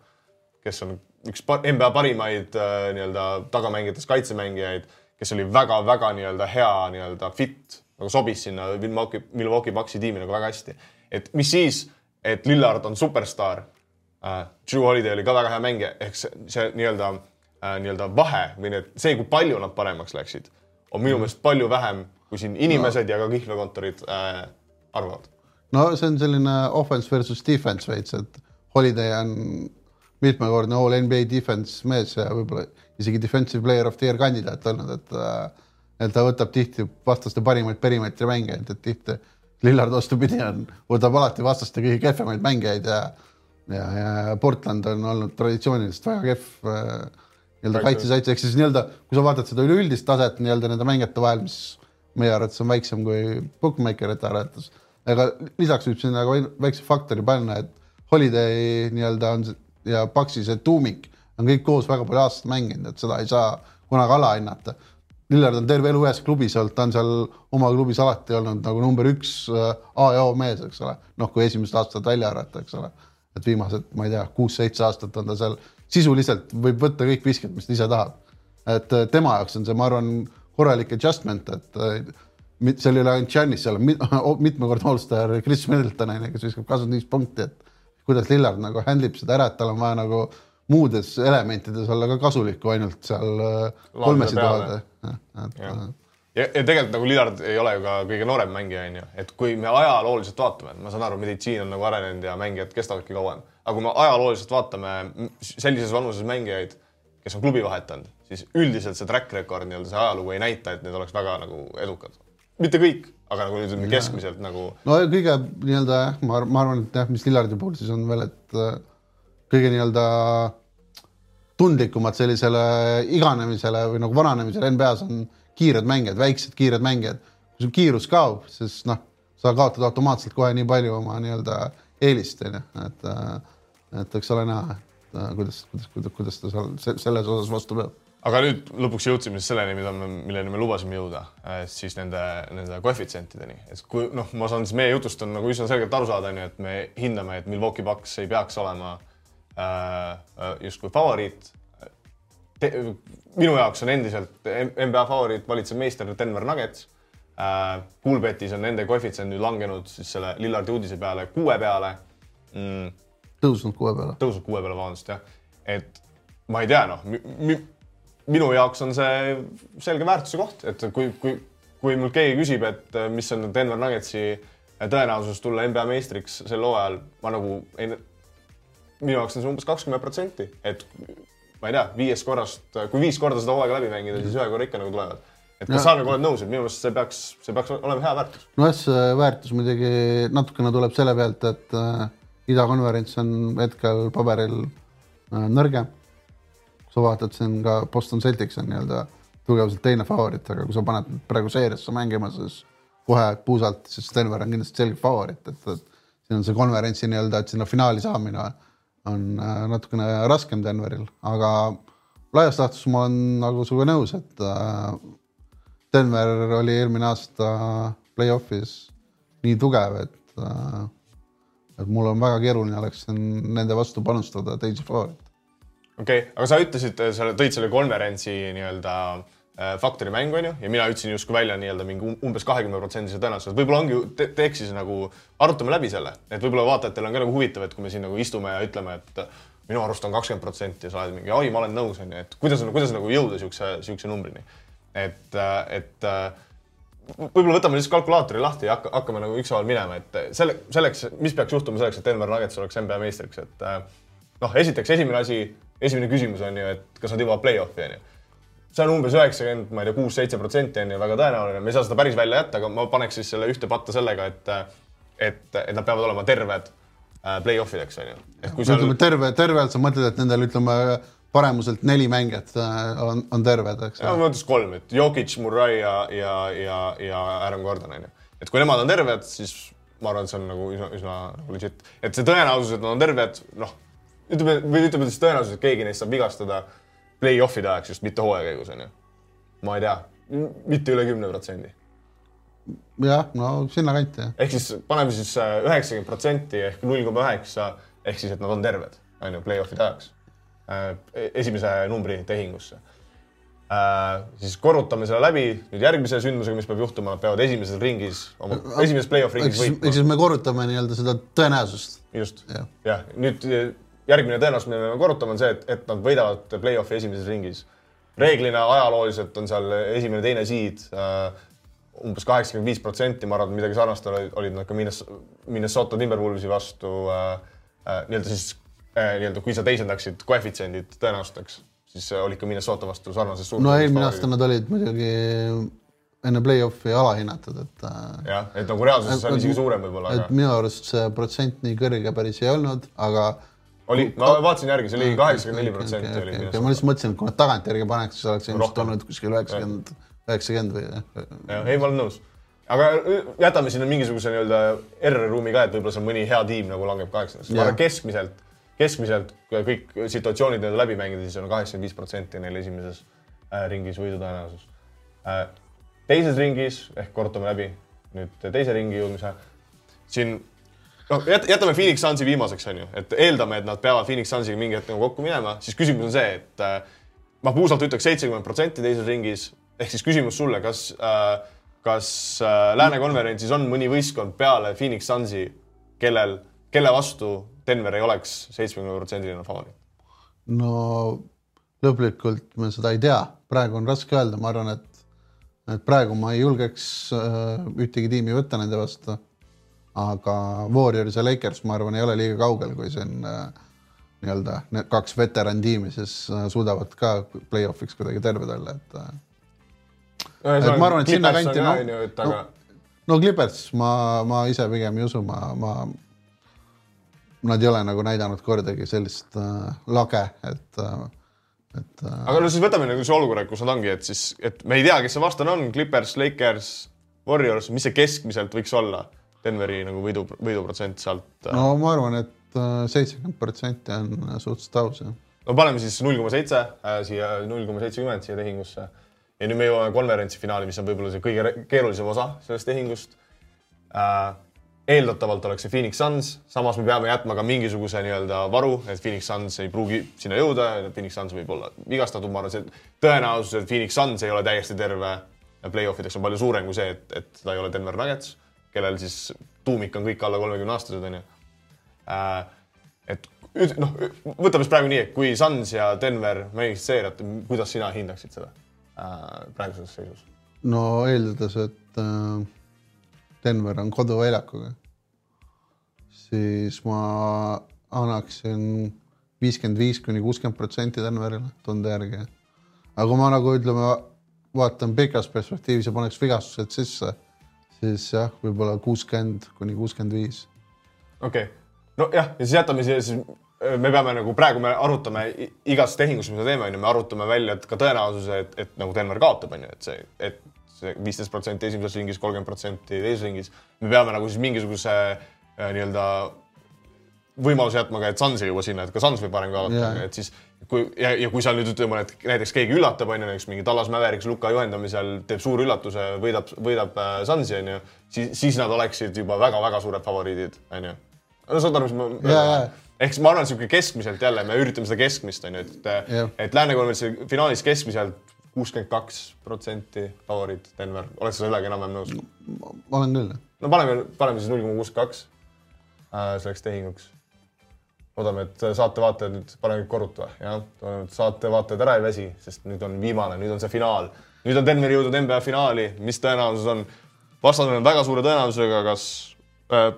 kes on üks pa NBA parimaid äh, nii-öelda tagamängijatest kaitsemängijaid, kes oli väga-väga nii-öelda hea nii-öelda fit, nagu sobis sinna Milwaukee, Milwaukee Bucksi tiimi nagu väga hästi. et mis siis, et Lillard on superstaar äh,. Drew Holiday oli ka väga hea mängija, ehk see, see nii-öelda äh, nii-öelda vahe või need, see, kui palju nad paremaks läksid, on minu meelest palju vähem, kui siin inimesed no. ja ka kihlvekontorid äh, arvavad. no see on selline offense versus defense veits, et Holiday on mitmekordne all NBA defense mees ja võib-olla isegi defensive player of the year kandidaat olnud, et äh, et ta võtab tihti vastaste parimaid perimeetri mängijaid, et tihti Lillard vastupidi on, võtab alati vastaste kõige kehvemaid mängijaid ja ja, ja Portland on olnud traditsiooniliselt väga kehv äh, nii-öelda kaitsesaits, ehk siis nii-öelda, kui sa vaatad seda üleüldist taset nii-öelda nende mängijate vahel, mis meie arvates on väiksem kui bookmakerite arvates, aga lisaks võib sinna ka väikse faktori panna, et Holiday nii-öelda on ja Paxi see tuumik on kõik koos väga palju aastaid mänginud, et seda ei saa kunagi alahinnata. Lillard on terve elu ühes klubis olnud, ta on seal oma klubis alati olnud nagu number üks äh, A ja O mees, eks ole, noh, kui esimesed aastad välja arvata, eks ole. et viimased, ma ei tea, kuus-seitse aastat on ta seal sisuliselt võib võtta kõik visked, mis ta ise tahab. et äh, tema jaoks on see, ma arvan, korralik adjustment, et äh, seal ei ole ainult Giannis, seal on mit- [LAUGHS] mitmekordne allstar Chris Middleton on ju, kes viskab kakskümmend viis punkti, et kuidas Lillard nagu handle ib seda ära, et tal on vaja nagu muudes elementides olla ka kasulik, kui ainult seal äh, kolmesid Jah. äh, ja, ja tegelikult nagu Lillard ei ole ju ka kõige noorem mängija, onju, et kui me ajalooliselt vaatame, ma saan aru, meditsiin on nagu arenenud ja mängijad kestavadki kauem, aga kui me ajalooliselt vaatame sellises vanuses mängijaid, kes on klubi vahetanud, siis üldiselt see track record nii-öelda see ajalugu ei näita, et need oleks väga nagu edukad. Mitte kõik, aga nagu ütleme keskmiselt nagu no kõige nii-öelda jah, ma, ma arvan, et jah, mis Lillardi puhul siis on veel, et äh, kõige nii-öelda tundlikumad sellisele iganemisele või nagu vananemisele NBA-s on kiired mängijad, väiksed kiired mängijad. kui sul kiirus kaob, siis noh, sa kaotad automaatselt kohe nii palju oma nii-öelda eelist, onju, et äh, et eks ole näha, et äh, kuidas, kuidas, kuidas, ta seal se- selles osas vastu peab. Aga nüüd lõpuks jõudsime siis selleni, mida me, milleni me lubasime jõuda, siis nende, nende koefitsientideni, et kui noh, ma saan siis meie jutust on nagu üsna selgelt aru saada, onju, et me hindame, et Milwaukee Bucks ei peaks olema äh, justkui favoriit. minu jaoks on endiselt NBA favoriit valitsev meister Denver Nuggets äh,. Coolbetis on nende koefitsient nüüd langenud siis selle Lillardi uudise peale kuue peale mm, tõusnud kuue peale. tõusnud kuue peale, vabandust, jah. et ma ei tea, noh minu jaoks on see selge väärtuse koht, et kui, kui, kui mul keegi küsib, et äh, mis on Denver Nuggetsi tõenäosus tulla NBA meistriks sel hooajal, ma nagu ei, minu jaoks on see umbes kakskümmend protsenti, et ma ei tea, viiest korrast, kui viis korda seda hooaega läbi mängida, siis ühe korra ikka nagu tulevad. et kas Ja- sa nagu oled nõus, et minu meelest see peaks, see peaks olema hea väärtus? nojah, see väärtus muidugi natukene tuleb selle pealt, et äh, idakonverents on hetkel paberil äh, nõrgem. Sa vaatad, siin ka Boston Celtics on nii-öelda tugevuselt teine favoriit, aga kui sa paned praegu seeriasse mängima, siis kohe puusalt, siis Denver on kindlasti selge favoriit, et, et siin on see konverentsi nii-öelda, et sinna finaali saamine on äh, natukene raskem Denveril, aga laias laastus ma olen nagu sinuga nõus, et äh, Denver oli eelmine aasta play-off'is nii tugev, et äh, et mul on väga keeruline oleks nende vastu panustada teisi floori. Okei okay., aga sa ütlesid, sa tõid selle konverentsi nii-öelda äh, faktori mängu onju ja mina ütlesin justkui välja nii-öelda mingi um-, umbes kahekümne protsendise tõenäosusega, võib-olla ongi te, teeks siis nagu arutame läbi selle, et võib-olla vaatajatel on ka nagu huvitav, et kui me siin nagu istume ja ütleme, et minu arust on kakskümmend protsenti ja sa oled mingi, oi, ma olen nõus onju, et kuidas, kuidas nagu jõuda siukse, siukse numbrini. et, et võib-olla võtame lihtsalt kalkulaatori lahti ja hakka, hakkame nagu ükshaaval minema, et selle, selleks, mis peaks juhtuma selleks, et Denver Nuggets oleks NBA meistriks, et äh, noh, esiteks esimene asi, esimene küsimus on ju, et kas nad jõuavad play-off'i on ju. see on umbes üheksakümmend, ma ei tea, kuus-seitse protsenti on ju väga tõenäoline, me ei saa seda päris välja jätta, aga ma paneks siis selle ühte patta sellega, et et, et nad peavad olema terved äh, play-off ideks on ju. et kui seal. ütleme terve, tervelt sa mõtled, et nendel ütleme paremuselt neli mängijat äh, on, on terved, eks. ma mõtlesin kolm, et Jokic, Murray ja, ja, ja, ja Aaron Gordon on ju. et kui nemad on terved, siis ma arvan, et see on nagu üsna, üsna legit, et see tõenäosus, et nad on terved, noh, ütleme või ütleme siis tõenäosus, et keegi neist saab vigastada play-off'ide ajaks just mitte hooaja käigus on ju. ma ei tea, mitte üle kümne protsendi. jah, no sinnakanti jah. ehk siis paneme siis äh, üheksakümmend protsenti ehk null koma üheksa ehk siis, et nad on terved, on ju, play-off'ide ajaks Äh, esimese numbri tehingusse. Äh, siis korrutame selle läbi nüüd järgmise sündmusega, mis peab juhtuma, nad peavad esimeses ringis, oma esimeses play-off ringis võitma. ehk siis me korrutame nii-öelda seda tõenäosust. just, jah ja., nüüd järgmine tõenäosus, mida me peame korrutama, on see, et, et nad võidavad play-off'i esimeses ringis. reeglina ajalooliselt on seal esimene-teine seed äh, umbes kaheksakümmend viis protsenti, ma arvan, midagi sarnast olid, olid nad ka Minnesota Timberwolvesi vastu äh, äh, nii-öelda siis Äh, nii-öelda, kui sa teisendaksid koefitsiendid tõenäosusteks, siis olid ka Minnesota vastu sarnases suuruses. no eelmine aasta nad olid muidugi enne play-off'i alahinnatud, et. Äh, jah, et nagu reaalsuses on isegi suurem võib-olla. et aga... minu arust see protsent nii kõrge päris ei olnud, aga. Oli, ma vaatasin järgi, see oli kaheksakümmend neli protsenti oli. ma lihtsalt mõtlesin, et kui nad tagantjärgi paneks, siis oleks ilmselt olnud kuskil üheksakümmend, üheksakümmend või. ei, ma olen nõus aga jätame sinna mingisuguse nii-öelda R-ruumi ka, et võib-olla seal mõni hea tiim nagu langeb kaheksandasse, arvan keskmiselt keskmiselt kõik situatsioonid nii-öelda läbi mängida, siis on kaheksakümmend viis protsenti neil esimeses äh, ringis võidu tõenäosus. Äh, teises ringis ehk korrutame läbi nüüd teise ringi jõudmise. siin noh, jätame Phoenix Sunsi viimaseks, on ju, et eeldame, et nad peavad Phoenix Sunsiga mingi hetk nagu kokku minema, siis küsimus on see, et äh, ma puusalt ütleks seitsekümmend protsenti teises ringis ehk siis küsimus sulle, kas äh,, kas äh, Lääne konverentsis on mõni võistkond peale Phoenix Sunsi, kellel, kelle vastu Denver ei oleks seitsmekümne protsendiline favoriit? no lõplikult me seda ei tea, praegu on raske öelda, ma arvan, et, et praegu ma ei julgeks äh, ühtegi tiimi võtta nende vastu. Aga Warriors ja Lakers, ma arvan, ei ole liiga kaugel, kui see on äh, nii-öelda need kaks veterantiimi, siis äh, suudavad ka play-off'iks kuidagi terved olla, et äh,. et ma arvan, et sinnakanti noh, no, no, no Clippers ma, ma ise pigem ei usu, ma, ma nad ei ole nagu näidanud kordagi sellist äh, lage, et äh,, et äh.... aga no siis võtame nagu see olukorra, kus nad ongi, et siis, et me ei tea, kes see vastane on, Clippers, Lakers, Warriors, mis see keskmiselt võiks olla? Denveri nagu võidu, võiduprotsent sealt äh...? no ma arvan, et äh, seitsekümmend protsenti on suhteliselt aus, jah. no paneme siis null koma seitse äh, siia, null koma seitsekümmend siia tehingusse. ja nüüd me jõuame konverentsi finaali, mis on võib-olla see kõige keerulisem osa sellest tehingust äh, eeldatavalt oleks see Phoenix Suns, samas me peame jätma ka mingisuguse nii-öelda varu, et Phoenix Suns ei pruugi sinna jõuda, Phoenix Suns võib olla vigastatud, ma arvan, see tõenäosus, et Phoenix Suns ei ole täiesti terve play-off ideks on palju suurem kui see, et, et ta ei ole Denver Nuggets, kellel siis tuumik on kõik alla kolmekümne aastased, onju. Äh, et noh, võtame siis praegu nii, et kui Suns ja Denver mängiks seeriat, kuidas sina hindaksid seda äh, praeguses seisus? no eeldades, et äh Denver on koduväljakuga, siis ma annaksin viiskümmend viis kuni kuuskümmend protsenti Denverile tunde järgi. aga kui ma nagu ütleme, vaatan pikas perspektiivis ja paneks vigastused sisse, siis jah, võib-olla kuuskümmend kuni kuuskümmend viis. okei okay., nojah, ja siis jätame siia siis me peame nagu praegu me arutame igas tehingus, mis me teeme, onju, me arutame välja ka tõenäosuse, et, et nagu Denver kaotab, onju, et see, et see viisteist protsenti esimeses ringis, kolmkümmend protsenti teises ringis. me peame nagu siis mingisuguse äh, nii-öelda võimaluse jätma ka, et Suns ei jõua sinna, et ka Suns võib varem kaotada et siis kui ja, ja kui seal nüüd ütleme, et näiteks keegi üllatab, on ju, näiteks mingi Tallas Mäveriks Luka juhendamisel teeb suure üllatuse, võidab, võidab äh, Sunsi, on ju, siis, siis nad oleksid juba väga-väga suured favoriidid, on ju. no saad aru, mis ma jaa. ehk siis ma arvan, sihuke keskmiselt jälle me üritame seda keskmist, on ju, et Jah. et Lääne konverentsi finaalis keskmiselt kuuskümmend kaks protsenti favoriit Denver, oled sa sellega enam-vähem nõus? ma olen küll. no paneme, paneme siis null koma kuuskümmend kaks selleks tehinguks. Loodame, et saatevaatajad nüüd paneme kõik korruta, jah, loodame, et saatevaatajad ära ei väsi, sest nüüd on viimane, nüüd on see finaal. nüüd on Denver jõudnud NBA finaali, mis tõenäosus on? vastane on väga suure tõenäosusega, kas äh,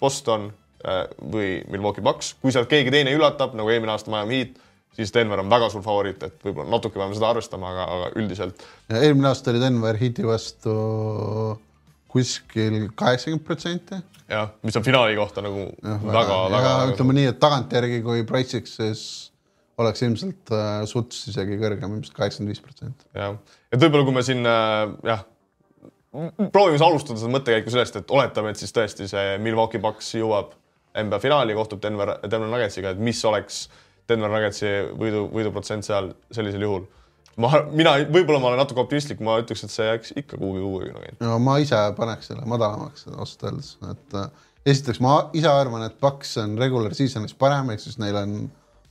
Boston äh, või Milwaukee Bucks, kui sealt keegi teine üllatab, nagu eelmine aasta Miami Heat, siis Denver on väga suur favoriit, et võib-olla natuke peame seda arvestama, aga, aga üldiselt eelmine aasta oli Denver Heati vastu kuskil kaheksakümmend protsenti. jah, mis on finaali kohta nagu ja ütleme nii, et tagantjärgi, kui Price'iks, siis oleks ilmselt äh, suts isegi kõrgem, ilmselt kaheksakümmend viis protsenti. jah, et võib-olla kui me siin äh, jah, proovime alustada seda mõttekäiku sellest, et oletame, et siis tõesti see Milwaukee Bucks jõuab NBA finaali, kohtub Denver, Denver Nuggetsiga, et mis oleks Denver Nuggetsi võidu, võiduprotsent seal sellisel juhul. ma, mina võib-olla ma olen natuke optimistlik, ma ütleks, et see jääks ikka kuhugi kuhugi nagu. no ma ise paneks selle madalamaks ausalt öeldes, et äh, esiteks ma ise arvan, et Paks on regular season'is parem, ehk siis neil on,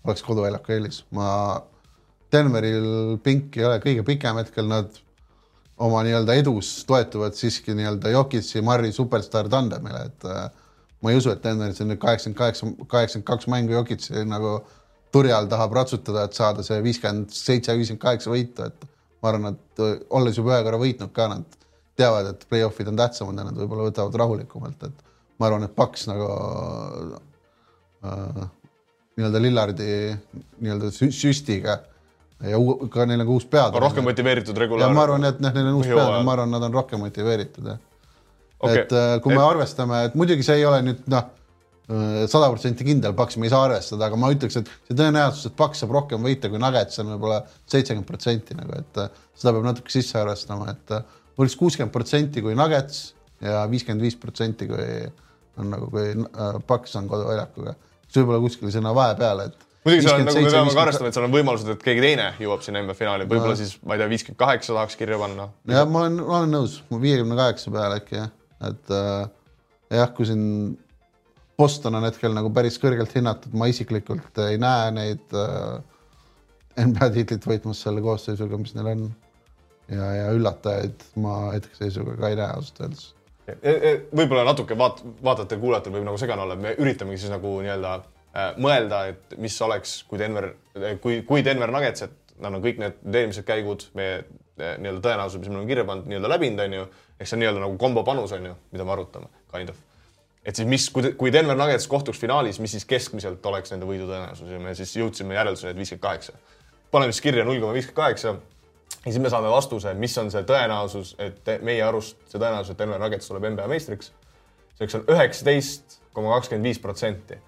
oleks koduväljaku eelis. ma, Denveril pink ei ole kõige pikem hetkel, nad oma nii-öelda edus toetuvad siiski nii-öelda Jokitsi, Marri superstaar tandemile, et äh, ma ei usu, et Denveris on nüüd kaheksakümmend kaheksa, kaheksakümmend kaks mängu Jokitsi nagu turje all tahab ratsutada, et saada see viiskümmend seitse, viiskümmend kaheksa võitu, et ma arvan, et olles juba ühe korra võitnud ka, nad teavad, et play-off'id on tähtsamad ja nad võib-olla võtavad rahulikumalt, et ma arvan, et Paks nagu äh, nii-öelda Lillardi nii-öelda sü- süstiga ja ka neil on ka uus peatreener. rohkem motiveeritud ja regulaar. ma arvan, et noh, neil on uus peatreener, ma arvan, nad on rohkem motiveeritud jah Okei. et äh, kui me arvestame, et muidugi see ei ole nüüd noh, sada protsenti kindel Paks, me ei saa arvestada, aga ma ütleks, et see tõenäosus, et Paks saab rohkem võita kui Nuggets on võib-olla seitsekümmend protsenti nagu, et äh, seda peab natuke sisse arvestama, et äh, oleks kuuskümmend protsenti kui Nuggets ja viiskümmend viis protsenti kui on nagu, kui äh, Paks on koduväljakuga. siis võib-olla kuskil sinna vahepeale, et muidugi seal on nagu me 57, peame ka arvestama, et seal on võimalused, et keegi teine jõuab sinna NBA finaali, võib-olla siis ma ei tea, viiskümmend kaheksa tahaks kirja panna. jah, ma olen, olen nõus, viiekümne kaheksa peale äkki jah, et äh, jah, kui siin Boston on hetkel nagu päris kõrgelt hinnatud, ma isiklikult ei näe neid äh, NBA tiitlit võitmas selle koosseisuga, mis neil on. ja, ja üllatajaid ma hetkeseisuga ka ei näe ausalt öeldes. võib-olla natuke vaat-, vaatajatel-kuulajatel võib nagu segane olla, me üritamegi siis nagu nii-öelda äh, mõelda, et mis oleks, kui Denver, kui, kui Denver Nuggets, et nad on kõik need eelmised käigud, meie äh, nii-öelda tõenäosused, mis me oleme kirja pannud, nii-öelda läbinud, onju. ehk see on nii-öelda nagu kombo panus, onju, mida me arutame, kind of. Et siis mis, kui, kui Denver Nuggets kohtuks finaalis, mis siis keskmiselt oleks nende võidu tõenäosus ja me siis jõudsime järeldusele, et viiskümmend kaheksa. paneme siis kirja null koma viiskümmend kaheksa ja siis me saame vastuse, mis on see tõenäosus, et meie arust see tõenäosus, et Denver Nuggets tuleb NBA meistriks. selleks on üheksateist koma kakskümmend viis protsenti.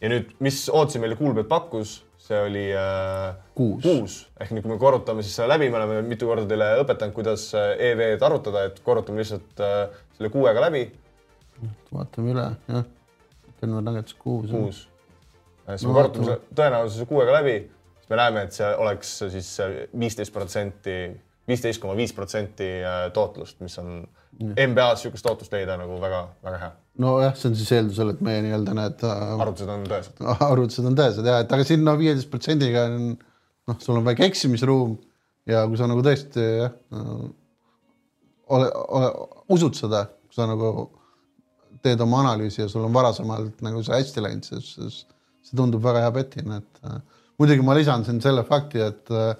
ja nüüd, mis Ootsi meile kuulbet pakkus, see oli äh, Kuus. kuus ehk nüüd, kui me korrutame siis selle läbi, me oleme mitu korda teile õpetanud, kuidas äh, EV-d arvutada, et korrutame lihtsalt äh, selle kuuega läbi, vaatame üle, jah. Denver Nuggets kuus. kuus. siis No me korrutame selle tõenäosuse kuuega läbi, siis me näeme, et see oleks siis viisteist protsenti, viisteist koma viis protsenti äh, tootlust, mis on NBA-s niisugust tootlust leida nagu väga-väga hea. nojah, see on siis eeldusel, et meie nii-öelda need äh, arvutused on tõesed. [LAUGHS] arvutused on tõesed ja, et aga sinna viieteist protsendiga on noh, sul on väike eksimisruum ja kui sa nagu tõesti jah, ole, ole, usud seda, kui sa nagu teed oma analüüsi ja sul on varasemalt nagu see hästi läinud, siis, siis see tundub väga hea petina, et äh, muidugi ma lisan siin selle fakti, et äh,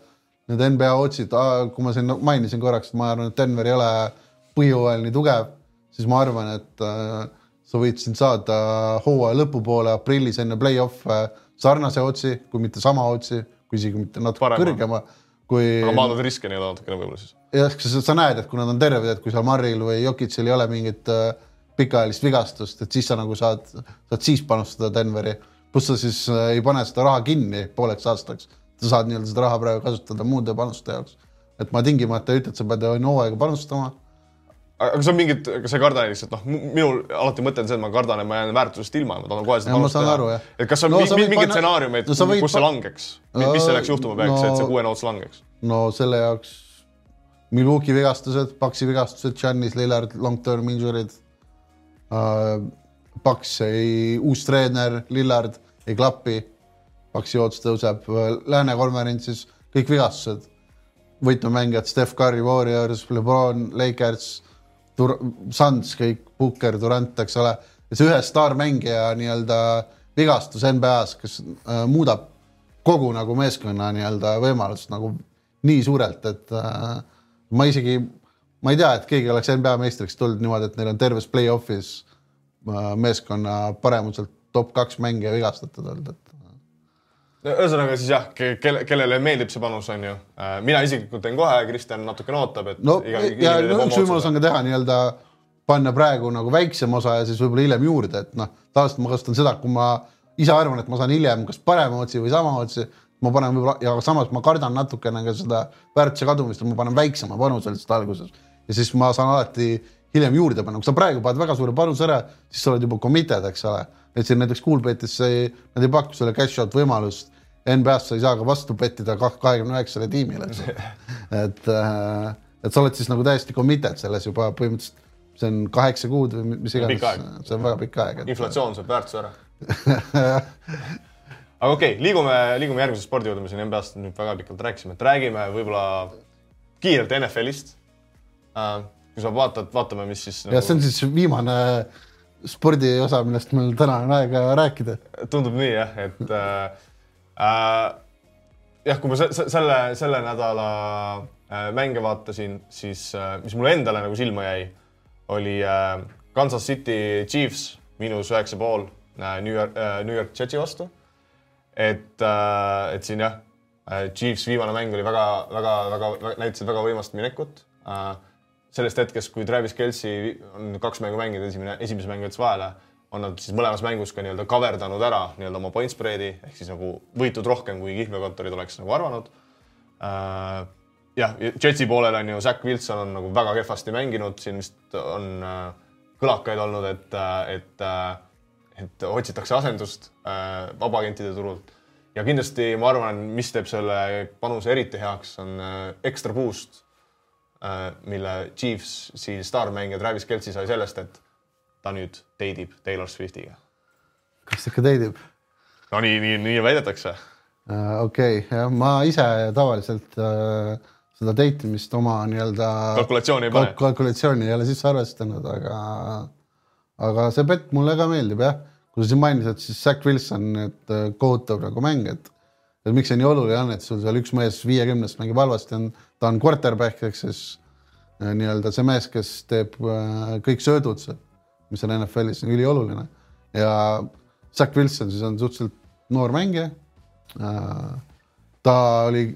need NBA otsid, kui ma siin mainisin korraks, et ma arvan, et Denver ei ole põhjooajal nii tugev, siis ma arvan, et äh, sa võid siin saada hooaja lõpupoole aprillis enne play-off'e sarnase otsi, kui mitte sama otsi, kui isegi mitte natuke Parema. kõrgema, kui aga maandad riske nii-öelda natukene võib-olla siis. jah, sa, sa näed, et kui nad on terved, et kui seal Marril või Jokitsil ei ole mingit äh, pikaajalist vigastust, et siis sa nagu saad, saad siis panustada Denveri. pluss sa siis äh, ei pane seda raha kinni pooleks aastaks, sa saad nii-öelda seda raha praegu kasutada muude panuste jaoks. et ma tingimata ei ütle, et sa pead aina hooaega panustama. aga sa mingit, kas sa ei karda lihtsalt noh, minul alati mõte on see, et ma kardan, et ma jään väärtusest ilma ja ma tahan kohe seda panust teha et kas on No no, võid mingid panna- stsenaariumid no sa võid kus see langeks? mis selleks juhtuma peaks no,, et see kuue noots langeks? no selle jaoks Milwaukee vigastused, Paxi vigastused, Giannis Lillard, long term injury'd. Paks ei, uus treener, Lillard ei klapi. Paxi ootus tõuseb, Lääne konverentsis kõik vigastused. võtmemängijad Steph Curry, Warriors, Lebron, Lakers, Suns kõik, Booker, Durant, eks ole. see ühe staarmängija nii-öelda vigastus NBA-s, kes uh, muudab kogu nagu meeskonna nii-öelda võimalust nagu nii suurelt, et äh, ma isegi, ma ei tea, et keegi oleks NBA meistriks tulnud niimoodi, et neil on terves play-off'is äh, meeskonna paremuselt top kaks mängija vigastatud olnud, et ühesõnaga siis jah, kelle, kellele meeldib see panus, on ju. mina isiklikult teen kohe, Kristjan natukene ootab, et no iga- ja inimene teeb no, üks võimalus on ka teha nii-öelda panna praegu nagu väiksem osa ja siis võib-olla hiljem juurde, et noh, tavaliselt ma kasutan seda, kui ma ise arvan, et ma saan hiljem kas parema otsi või sama otsi, ma panen võib-olla ja samas ma kardan natukene ka seda väärtuse kadumist, et ma panen väiksema panuse lihtsalt alguses ja siis ma saan alati hiljem juurde panna, kui sa praegu paned väga suure panuse ära, siis sa oled juba committed, eks ole. et siin näiteks Coolbetis ei, nad ei paku sulle cash out võimalust. NBA-s sa ei saa ka vastu pettida kahekümne üheksale tiimile, eks ole. [LAUGHS] et, et sa oled siis nagu täiesti committed selles juba põhimõtteliselt, see on kaheksa kuud või mis iganes see on väga pikk aeg. inflatsioon sööb väärtuse ära. [LAUGHS] aga okei okay,, liigume, liigume järgmise spordi juurde, me siin NBA-st nüüd väga pikalt rääkisime, et räägime võib-olla kiirelt NFL-ist äh,. Kui sa vaatad, vaatame, mis siis ja see on siis viimane spordiosa, millest meil täna on aega rääkida. tundub nii jah, et äh, äh, jah, kui ma se- se- selle, selle nädala äh, mänge vaatasin, siis äh, mis mulle endale nagu silma jäi, oli äh, Kansas City Chiefs miinus üheksa pool äh, New York äh,, New York Jetsi vastu. et äh,, et siin jah äh,, Chiefs viimane mäng oli väga, väga, väga, väga, näitasid väga võimast minekut äh,. Sellest hetkest, kui Travis Kelci on kaks mängu mänginud, esimene, esimese mängu jättis vahele, on nad siis mõlemas mängus ka nii-öelda kaverdanud ära nii-öelda oma point spread'i ehk siis nagu võitud rohkem, kui kihlveokontorid oleks nagu arvanud äh,. jah, Jetsi poolel on ju Zack Wilson on nagu väga kehvasti mänginud, siin vist on äh, kõlakaid olnud, et, et, et otsitakse asendust äh, vabaagentide turult ja kindlasti ma arvan, mis teeb selle panuse eriti heaks, on äh, ekstra boost äh,, mille Chiefsi staarmängija Travis Kelci sai sellest, et ta nüüd teidib Taylor Swiftiga. kas ikka teidib? no nii, nii, nii väidetakse. okei, jah, ma ise tavaliselt äh, seda date imist oma nii-öelda kalkulatsiooni ei pane kalk-. kalkulatsiooni ei ole sisse arvestanud, aga, aga see pett mulle ka meeldib jah. kui sa siin mainisid, siis Zack Wilson, et äh, kohutav nagu mäng, et, et miks see nii oluline on, et sul seal üks mees viiekümnest mängib halvasti, on, ta on quarterback ehk siis äh, nii-öelda see mees, kes teeb äh, kõik söödud, mis on NFL-is ülioluline ja Zack Wilson siis on suhteliselt noor mängija äh, ta oli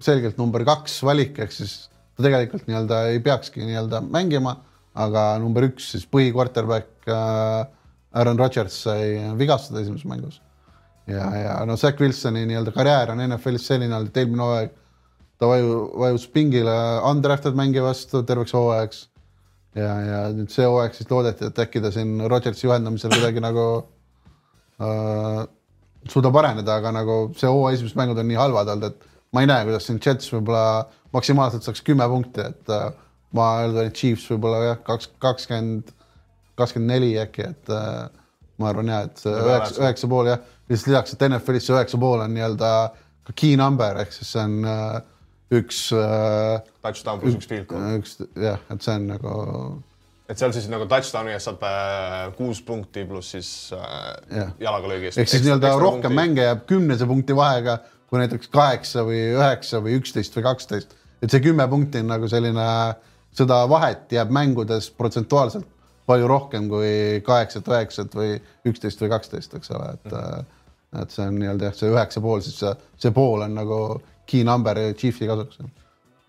selgelt number kaks valik, ehk siis ta tegelikult nii-öelda ei peakski nii-öelda mängima, aga number üks siis põhikvarterback äh, Aaron Rodgers sai vigastada esimeses mängus. ja, ja no Zack Wilsoni nii-öelda karjäär on NFL-is selline olnud, et eelmine hooaeg ta vaju, vajus pingile undrafted mängija vastu terveks hooajaks. ja, ja nüüd see hooaeg siis loodeti, et äkki ta siin Rodgersi juhendamisel kuidagi nagu äh, suudab areneda, aga nagu see hooaja esimesed mängud on nii halvad olnud, et ma ei näe, kuidas siin Jets võib-olla maksimaalselt saaks kümme punkti, et äh, ma eeldan, et Chiefs võib-olla jah, kaks, kakskümmend, kakskümmend neli äkki, et äh, ma arvan ja, et üheksa, üheksa pool jah, lihtsalt lisaks, et NFL-is see üheksa pool on nii-öelda ka key number ehk siis see on äh, üks äh,, touchdown pluss üks field goal. üks jah, et see on nagu et seal siis nagu touchdown'i eest saab äh, kuus punkti pluss siis äh, jalaga löögi eest. ehk siis nii-öelda rohkem mänge jääb kümnese punkti vahega kui näiteks kaheksa või üheksa või üksteist või kaksteist. et see kümme punkti on nagu selline, seda vahet jääb mängudes protsentuaalselt palju rohkem kui kaheksat, üheksat või üksteist või kaksteist, eks ole, et mm. Et see on nii-öelda jah, see üheksa pool, siis see, see pool on nagu key number Chiefsi kasuks.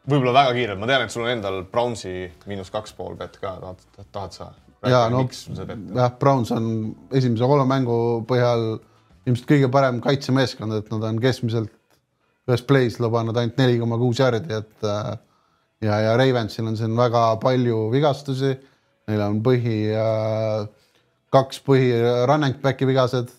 võib-olla väga kiirelt, ma tean, et sul on endal Brownsi miinus kaks pool bet ka, tahad, tahad sa? ja no jah, Browns on esimese kolme mängu põhjal ilmselt kõige parem kaitsemeeskond, et nad on keskmiselt ühes play's lubanud ainult neli koma kuus järgi, et äh, ja, ja Ravensil on siin väga palju vigastusi. Neil on põhi, kaks põhi running back'i vigased.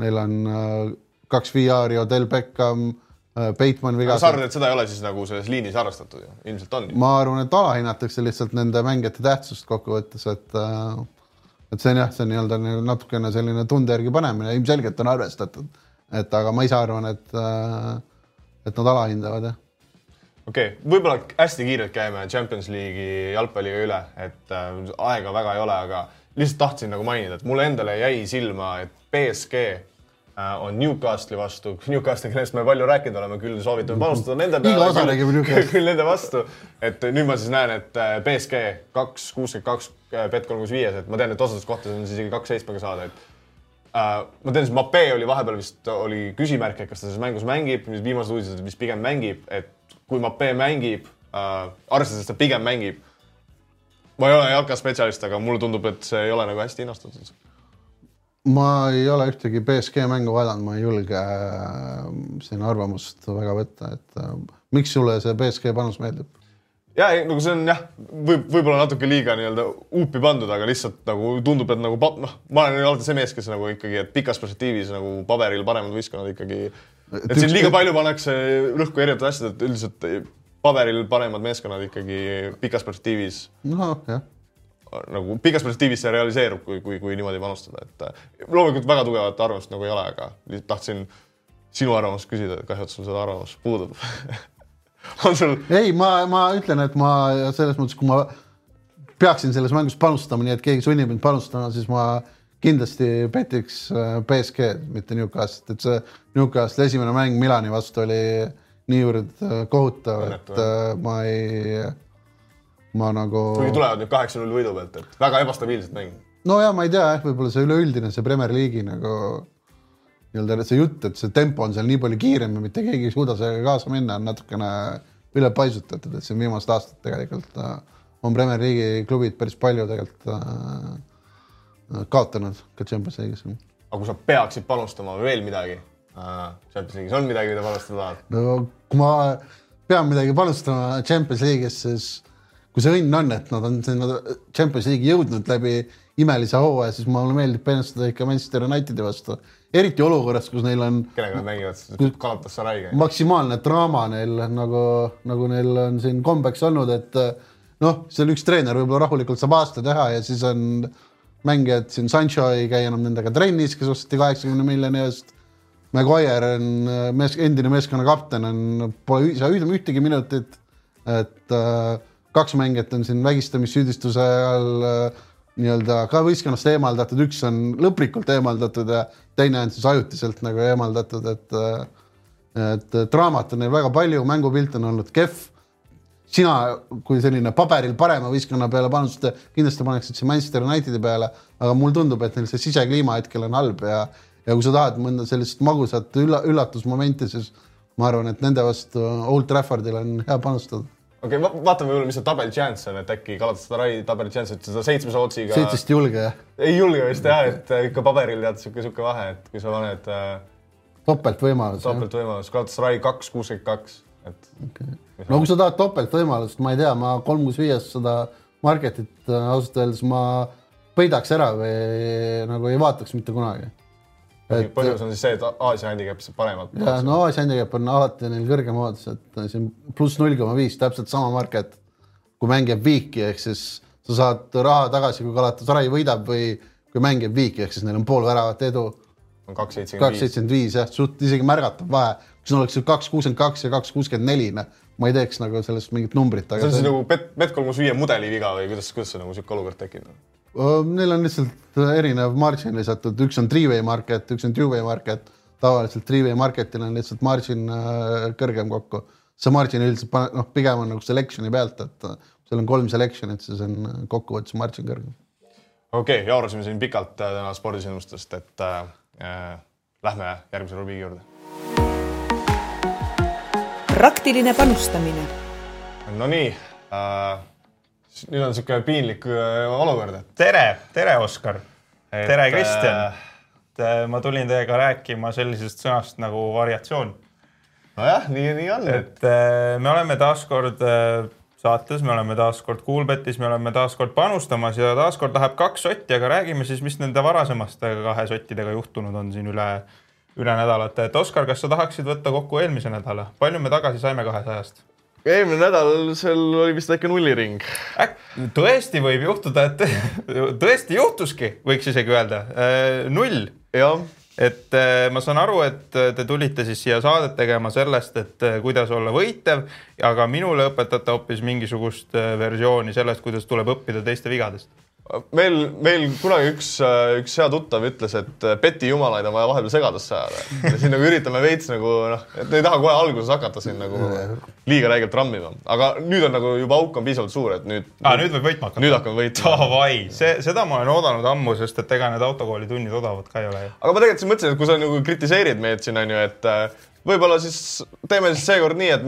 Neil on äh, kaks VR-i, Odell Beckham, Bateman sa vigased arvad, et seda ei ole siis nagu selles liinis arvestatud ju? ilmselt on ma arvan, et alahinnatakse lihtsalt nende mängijate tähtsust kokkuvõttes, et äh, et see on jah, see on nii-öelda nagu natukene selline tunde järgi panemine, ilmselgelt on arvestatud, et aga ma ise arvan, et äh, et nad alahindavad jah. okei okay., võib-olla hästi kiirelt käime Champions League'i jalgpalliga üle, et äh, aega väga ei ole, aga lihtsalt tahtsin nagu mainida, et mulle endale jäi silma, et BSG äh, on Newcastle'i vastu, [LAUGHS] Newcastle'i, kellest me palju rääkinud oleme, küll soovitame panustada nende Iga osa räägime Newcastle'ist. [LAUGHS] küll nende vastu, et nüüd ma siis näen, et äh, BSG kaks kuuskümmend kaks, Bet kolm kuus viies, et ma tean, et osades kohtades on siis isegi kaks seitsmega saada, et Uh, ma tean, et Mape oli vahepeal vist oli küsimärk, et kas ta selles mängus mängib, viimased uudised vist pigem mängib, et kui Mape mängib uh,, arvestades, et ta pigem mängib. ma ei ole jalkaspetsialist, aga mulle tundub, et see ei ole nagu hästi hinnastatud. Ma ei ole ühtegi BSG mängu vaadanud, ma ei julge äh, siin arvamust väga võtta, et äh, miks sulle see BSG panus meeldib? ja ei, nagu see on jah, võib võib-olla natuke liiga nii-öelda uupi pandud, aga lihtsalt nagu tundub, et nagu noh, ma olen alati see mees, kes nagu ikkagi, et pikas perspektiivis nagu paberil paremad võistkonnad ikkagi. et siin liiga palju pannakse rõhku erinevatel asjadel, et üldiselt paberil paremad meeskonnad ikkagi pikas perspektiivis noh, jah, nagu pikas perspektiivis see realiseerub, kui, kui, kui niimoodi panustada, et äh, loomulikult väga tugevat arvamust nagu ei ole, aga tahtsin sinu arvamust küsida, et kahju, et sul seda arvamust puudub [LAUGHS] on sul, ei, ma, ma ütlen, et ma selles mõttes, kui ma peaksin selles mängus panustama, nii et keegi sunnib mind panustama, siis ma kindlasti petiks äh, BSG-d, mitte Newcastle'it, et see Newcastle'i esimene mäng Milani vastu oli niivõrd äh, kohutav, et äh, ma ei, ma nagu. kuigi tulevad nüüd kaheksa-null võidu pealt, et väga ebastabiilset mängu. no ja ma ei tea jah, võib-olla see üleüldine see Premier League'i nagu nii-öelda see jutt, et see tempo on seal nii palju kiirem ja mitte keegi ei suuda sellega kaasa minna, on natukene ülepaisutatud, et siin viimased aastad tegelikult äh, on Premier League'i klubid päris palju tegelikult äh, kaotanud ka Champions League'is. aga kui sa peaksid panustama veel midagi äh,, Champions League'is on midagi, mida panustada tahad? no kui ma pean midagi panustama Champions League'is, siis kui see õnn on, et nad on sinna Champions League'i jõudnud läbi imelise hooaja, siis mulle meeldib panustada ikka Manchester Unitedi vastu. eriti olukorras, kus neil on kellega nad mängivad siis? Galatasaray. maksimaalne draama neil nagu, nagu neil on siin kombeks olnud, et noh, seal üks treener võib-olla rahulikult saab aasta teha ja siis on mängijad siin, Sancho ei käi enam nendega trennis, kes osteti kaheksakümne miljoni eest. Maguire on mees, endine meeskonna kapten on, pole ü- saa ühtegi minutit. et äh, kaks mängijat on siin vägistamissüüdistuse all äh, nii-öelda ka võistkonnast eemaldatud, üks on lõplikult eemaldatud ja teine on siis ajutiselt nagu eemaldatud, et äh, et draamat on neil väga palju, mängupilt on olnud kehv. sina kui selline paberil parema võistkonna peale panustada, kindlasti paneksid siin Manchester Unitedi peale, aga mulle tundub, et neil see sisekliima hetkel on halb ja ja kui sa tahad mõnda sellist magusat ülla, üllatusmomenti, siis ma arvan, et nende vastu Old Traffordil on hea panustada. Okei okay, va, vaatame võib-olla, mis see tabel chance on, et äkki Galatasaray tabeli chance, et seda seitsmese otsiga. seitsest ei julge jah, ei julge vist jah, et äh, ikka paberil tead sihuke, sihuke vahe, et kui sa paned äh, topeltvõimalus. topeltvõimalus, Galatasaray kaks, kuuskümmend kaks, et Okay. no kui sa tahad topeltvõimalust, ma ei tea, ma kolm kuus viies seda marketit äh, ausalt öeldes ma peidaks ära või nagu ei vaataks mitte kunagi. Et... põhjus on siis see, et Aasia handicap saab paremad. ja no Aasia handicap on alati neil kõrgem oodus, et siin pluss null koma viis, täpselt sama market. kui mäng jääb viiki, ehk siis sa saad raha tagasi, kui Galatasaray võidab või kui mäng jääb viiki, ehk siis neil on pool väravat edu. on kaks seitsekümmend viis. jah, suht isegi märgatav vahe. kui sul oleks kaks kuuskümmend kaks ja kaks kuuskümmend neli, noh, ma ei teeks nagu sellest mingit numbrit, see on siis see, nagu Bet, Bet kolm kuus viie mudeli viga või kuidas, kuidas see nagu sihuke olukord tekib? Neil on lihtsalt erinev margin lisatud, üks on three-way market, üks on two-way market. tavaliselt three-way marketil on lihtsalt margin äh, kõrgem kokku. see margin üldiselt pane- noh, pigem on nagu selection'i pealt, et äh, seal on kolm selection'it, siis on äh, kokkuvõttes margin kõrgem. okei okay,, jaurasime siin pikalt äh, täna spordisündmustest, et äh, äh, lähme järgmise rubriigi juurde. praktiline panustamine Nonii äh,, nüüd on sihuke piinlik äh, olukord, et tere, tere, Oskar. Tere, Kristjan äh,. ma tulin teiega rääkima sellisest sõnast nagu variatsioon. nojah, nii, nii on, et äh, me oleme taaskord äh, saates, me oleme taas kord Kuulbetis, me oleme taas kord panustamas ja taas kord läheb kaks sotti, aga räägime siis, mis nende varasemaste kahe sottidega juhtunud on siin üle, üle nädalate, et Oskar, kas sa tahaksid võtta kokku eelmise nädala, palju me tagasi saime kahesajast? Eelmine nädal seal oli vist väike nulliring. tõesti võib juhtuda, et [LAUGHS] tõesti juhtuski, võiks isegi öelda, null jah, et äh, ma saan aru, et äh, te tulite siis siia saadet tegema sellest, et äh, kuidas olla võitev, aga minule õpetate hoopis mingisugust äh, versiooni sellest, kuidas tuleb õppida teiste vigadest. meil, meil kunagi üks, üks hea tuttav ütles, et peti jumalaid on vaja vahepeal segadusse ajada. ja siin nagu üritame veits nagu noh, et ei taha kohe alguses hakata siin nagu liiga räigelt rammima, aga nüüd on nagu juba auk on piisavalt suur, et nüüd aa, nüüd võib võitma hakata. nüüd hakkame võitma. Davai, see, seda ma olen oodanud ammu, sest et ega need autokooli tunnid odavad ka ei ole ju. aga ma tegelikult mõtlesin, et kui sa nagu kritiseerid meid siin onju, et äh, võib-olla siis teeme siis seekord nii, et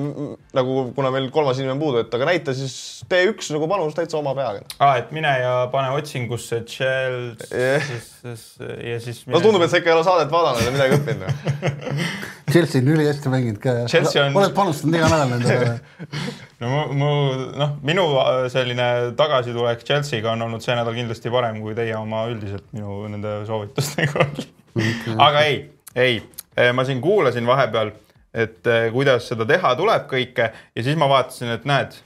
nagu kuna meil kolmas inimene on puudu, et aga näita siis tee üks nagu panus täitsa oma peaga. aa, et mine ja pane otsingusse Chelsea Jah. ja siis. no tundub, et sa ikka ei ole saadet vaadanud ja midagi õppinud. [LAUGHS] Chelsea on ülihästi mänginud ka. Chelsea on- oled panustanud iga nädal nende peale. [LAUGHS] no mu, mu noh, minu äh, selline tagasitulek Chelsea'ga on olnud see nädal kindlasti parem kui teie oma üldiselt minu nende soovitustega okay.. aga ei, ei, ma siin kuulasin vahepeal, et eh, kuidas seda teha tuleb kõike ja siis ma vaatasin, et näed,